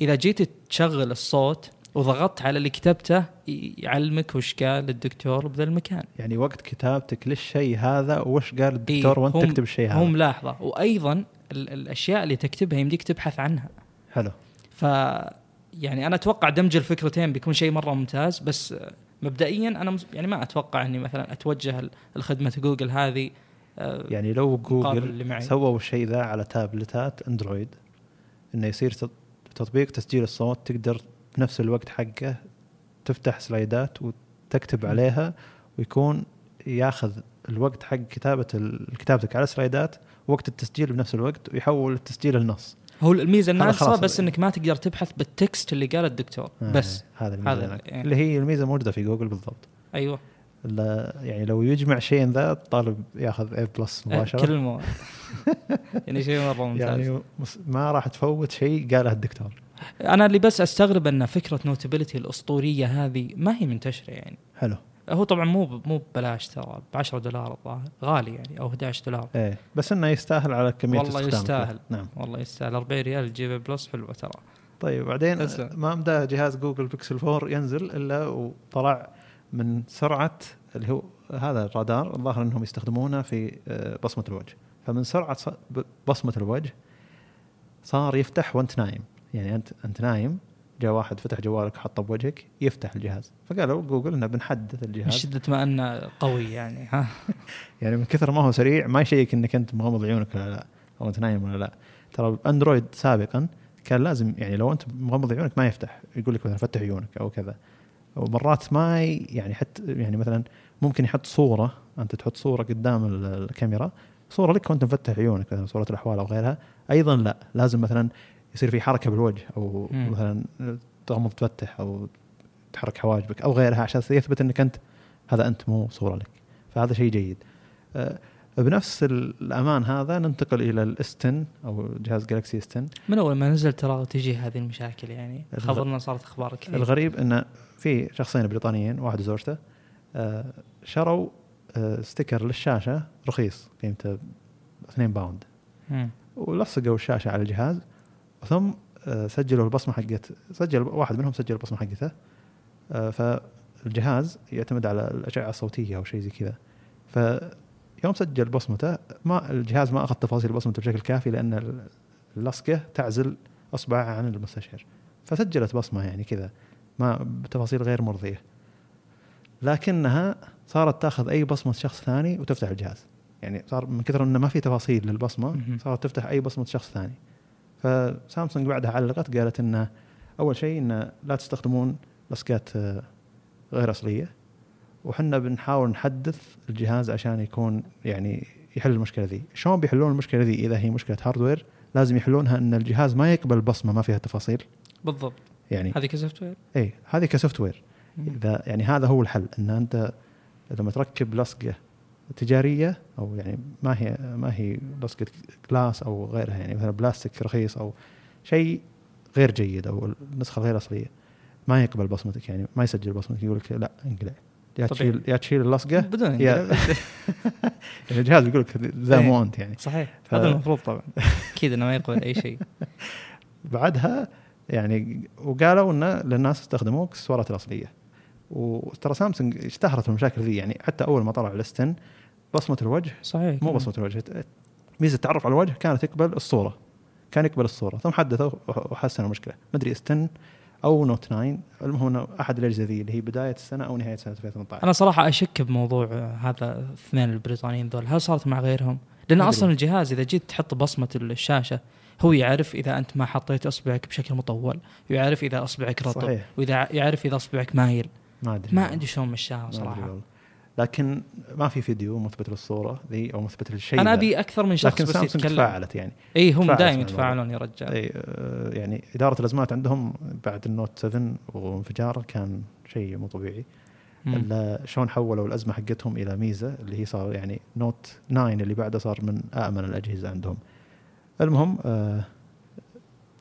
إذا جيت تشغل الصوت وضغطت على اللي كتبته يعلمك وش قال الدكتور بذا المكان. يعني وقت كتابتك للشيء هذا وش قال الدكتور إيه وأنت تكتب الشيء هذا؟ هم ملاحظة. وأيضا الأشياء اللي تكتبها يمديك تبحث عنها. حلو. ف يعني أنا أتوقع دمج الفكرتين بيكون شيء مرة ممتاز بس مبدئيا أنا يعني ما أتوقع إني مثلا أتوجه لخدمه جوجل هذه آه، يعني لو جوجل سووا الشيء ذا على تابلتات أندرويد إنه يصير تطبيق تسجيل الصوت تقدر بنفس الوقت حقه تفتح سلايدات وتكتب عليها ويكون ياخذ الوقت حق كتابة كتابتك على سلايدات وقت التسجيل بنفس الوقت ويحول التسجيل للنص هو الميزة الناقصه بس إنك ما تقدر تبحث بال text اللي قاله الدكتور آه بس. هذا الميزة. هذا يعني. اللي هي الميزة موجودة في جوجل بالضبط. أيوه. يعني لو يجمع شيء ذا الطالب ياخذ A plus مباشرة. كل المواد يعني شيء مرة ممتاز. يعني ما راح تفوت شيء قاله الدكتور. أنا اللي بس أستغرب إن فكرة Notability الأسطورية هذه ما هي منتشرة يعني. حلو. هو طبعا مو مو ببلاش ترى ب 10 دولار الظاهر غالي يعني أو 11 دولار. إيه بس إنه يستاهل على كمية والله يستاهل. نعم. والله يستاهل. 40 ريال تجيب plus حلوة ترى. طيب بعدين ما بدا جهاز جوجل بيكسل 4 ينزل إلا وطلع من سرعة اللي هو هذا الرادار. الظاهر إنهم يستخدمونه في آه، بصمة الوجه. فمن سرعة بصمة الوجه صار يفتح وانت نايم. يعني أنت أنت نايم جاء واحد فتح جوالك حطه بوجهك يفتح الجهاز. فقالوا جوجل إنه بنحدث الجهاز. من شده ما إنه قوي يعني ها. يعني من كثر ما هو سريع ما يشيك إنك أنت مغمض عيونك ولا لا أو أنت نايم ولا لا. ترى أندرويد سابقا كان لازم يعني لو أنت مغمض عيونك ما يفتح يقول لك مثلا فتح عيونك أو كذا. ومرات ما يعني حتى يعني مثلا ممكن يحط صورة أنت تحط صورة قدام الكاميرا صورة لك وأنت مفتح عيونك مثلا صورة الأحوال أو غيرها. أيضا لا لازم مثلا يصير في حركة بالوجه أو مم. مثلا تغمض تفتح أو تحرك حواجبك أو غيرها عشان يثبت إنك أنت هذا أنت مو صورة لك. فهذا شيء جيد. أه بنفس الأمان هذا ننتقل إلى الإستن أو جهاز جالكسي استن من أول ما نزل ترى تجي هذه المشاكل يعني. خبرنا صارت أخبار كثير. الغريب انه في شخصين بريطانيين واحد وزوجته أه شروا أه sticker للشاشة رخيص قيمته 2 pound. ولصقوا الشاشة على الجهاز. ثم آه، سجلوا البصمة حقت سجل واحد منهم سجل البصمة حقته آه، فالجهاز يعتمد على الأشعة الصوتية أو شيء زي كذا. فيوم سجل بصمته ما الجهاز ما أخذ تفاصيل بصمته بشكل كافي لأن اللصقة تعزل أصبع عن المستشعر. فسجلت بصمة يعني كذا ما بتفاصيل غير مرضية. لكنها صارت تأخذ أي بصمة شخص ثاني وتفتح الجهاز. يعني صار من كثر إنه ما في تفاصيل للبصمة صارت تفتح أي بصمة شخص ثاني. فسامسونج بعدها علقت قالت إنه أول شيء انه لا تستخدمون لصقات آه، غير أصلية. وحنا بنحاول نحدث الجهاز عشان يكون يعني يحل المشكلة ذي. شلون بيحلون المشكلة ذي؟ إذا هي مشكلة hardware لازم يحلونها إن الجهاز ما يقبل بصمة ما فيها تفاصيل. بالضبط. يعني هذه ك software اي هذه ك software إذا يعني هذا هو الحل إن أنت لما تركب لصقة تجارية أو يعني ما هي ما هي لصقه glass أو غيرها يعني مثلا بلاستيك رخيص أو شيء غير جيد أو النسخة الغير أصلية. ما يقبل بصمتك يعني ما يسجل بصمتك يقول لك لا انقلع. يا تشيل يا تشيل اللصقة بدون يا يعني الجهاز يقول لك ذا مو أنت يعني. صحيح. ف... هذا المفروض طبعا. أكيد إنه ما يقبل أي شيء. بعدها يعني وقالوا انه للناس استخدموا اكسسوارات الأصلية. وترى سامسونج اشتهرت المشاكل ذي يعني حتى أول ما طلع ال S10 بصمة الوجه. صحيح. مو بصمة الوجه ميزة التعرف على الوجه كانت تقبل الصورة كان يقبل الصورة ثم حدثوا وحسنوا المشكلة. ما أدري S10 أو Note 9 المهم أحد الأجهزة ذي اللي هي بداية السنة أو نهاية سنة 2018 أنا صراحة أشك بموضوع هذا الاثنين البريطانيين ذول. هل صارت مع غيرهم؟ لأن أصلا الجهاز إذا جيت تحط بصمة الشاشة هو يعرف إذا أنت ما حطيت أصبعك بشكل مطول يعرف إذا أصبعك رطب صحيح. وإذا يعرف إذا أصبعك مايل. ما أدري ما ادري شلون مشاها صراحة. لكن ما في فيديو مثبت للصورة ذي أو مثبت للشيء أنا أبي أكثر من شخص لكن بس سامسونج تفاعلت يعني. إي هم دائما يتفاعلون يا رجال. إي آه، يعني إدارة الأزمات عندهم بعد ال Note 7 وانفجاره كان شيء مو طبيعي. شلون حولوا الأزمة حقتهم إلى ميزة اللي هي صار يعني Note 9 اللي بعده صار من آمن الأجهزة عندهم. المهم آه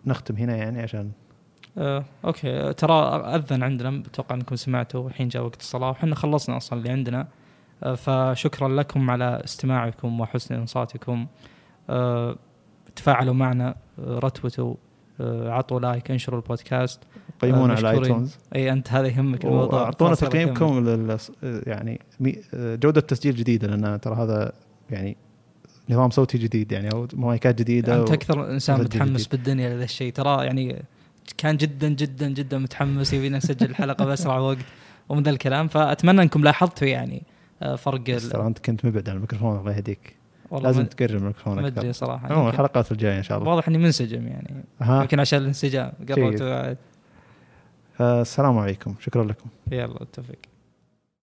نختم هنا يعني عشان آه، okay. ترى أذن عندنا أتوقع أنكم سمعتوا الحين جاء وقت الصلاة وحنا خلصنا أصلا اللي عندنا. آه، فشكرا لكم على استماعكم وحسن إنصاتكم. آه، تفاعلوا معنا آه، رتوتوا آه، عطوا like انشروا البودكاست. قيمونا آه، على. iTunes إي أنت هذا يهمك الموضوع. يهمك. تقييمكم لل- يعني جودة تسجيل جديدة لأن ترى هذا يعني نظام صوتي جديد يعني أو مايكات جديدة أنت أكثر إنسان متحمس جديد. بالدنيا لهذا الشيء. ترى يعني كان جدا جدا جدا متحمس يبينا نسجل الحلقة بأسرع وقت. ومن ذا الكلام فأتمنى أنكم لاحظتوا يعني آه، فرق ترى أنت كنت مبعد عن الميكروفون الله يهديك. والله لازم تقرب الميكروفون ما أكثر أدري صراحة. عموما يمكن- الحلقات الجاية إن شاء الله. واضح إني منسجم يعني. يمكن عشان الانسجام. قربت السلام عليكم. شكرا لكم. يلا التوفيق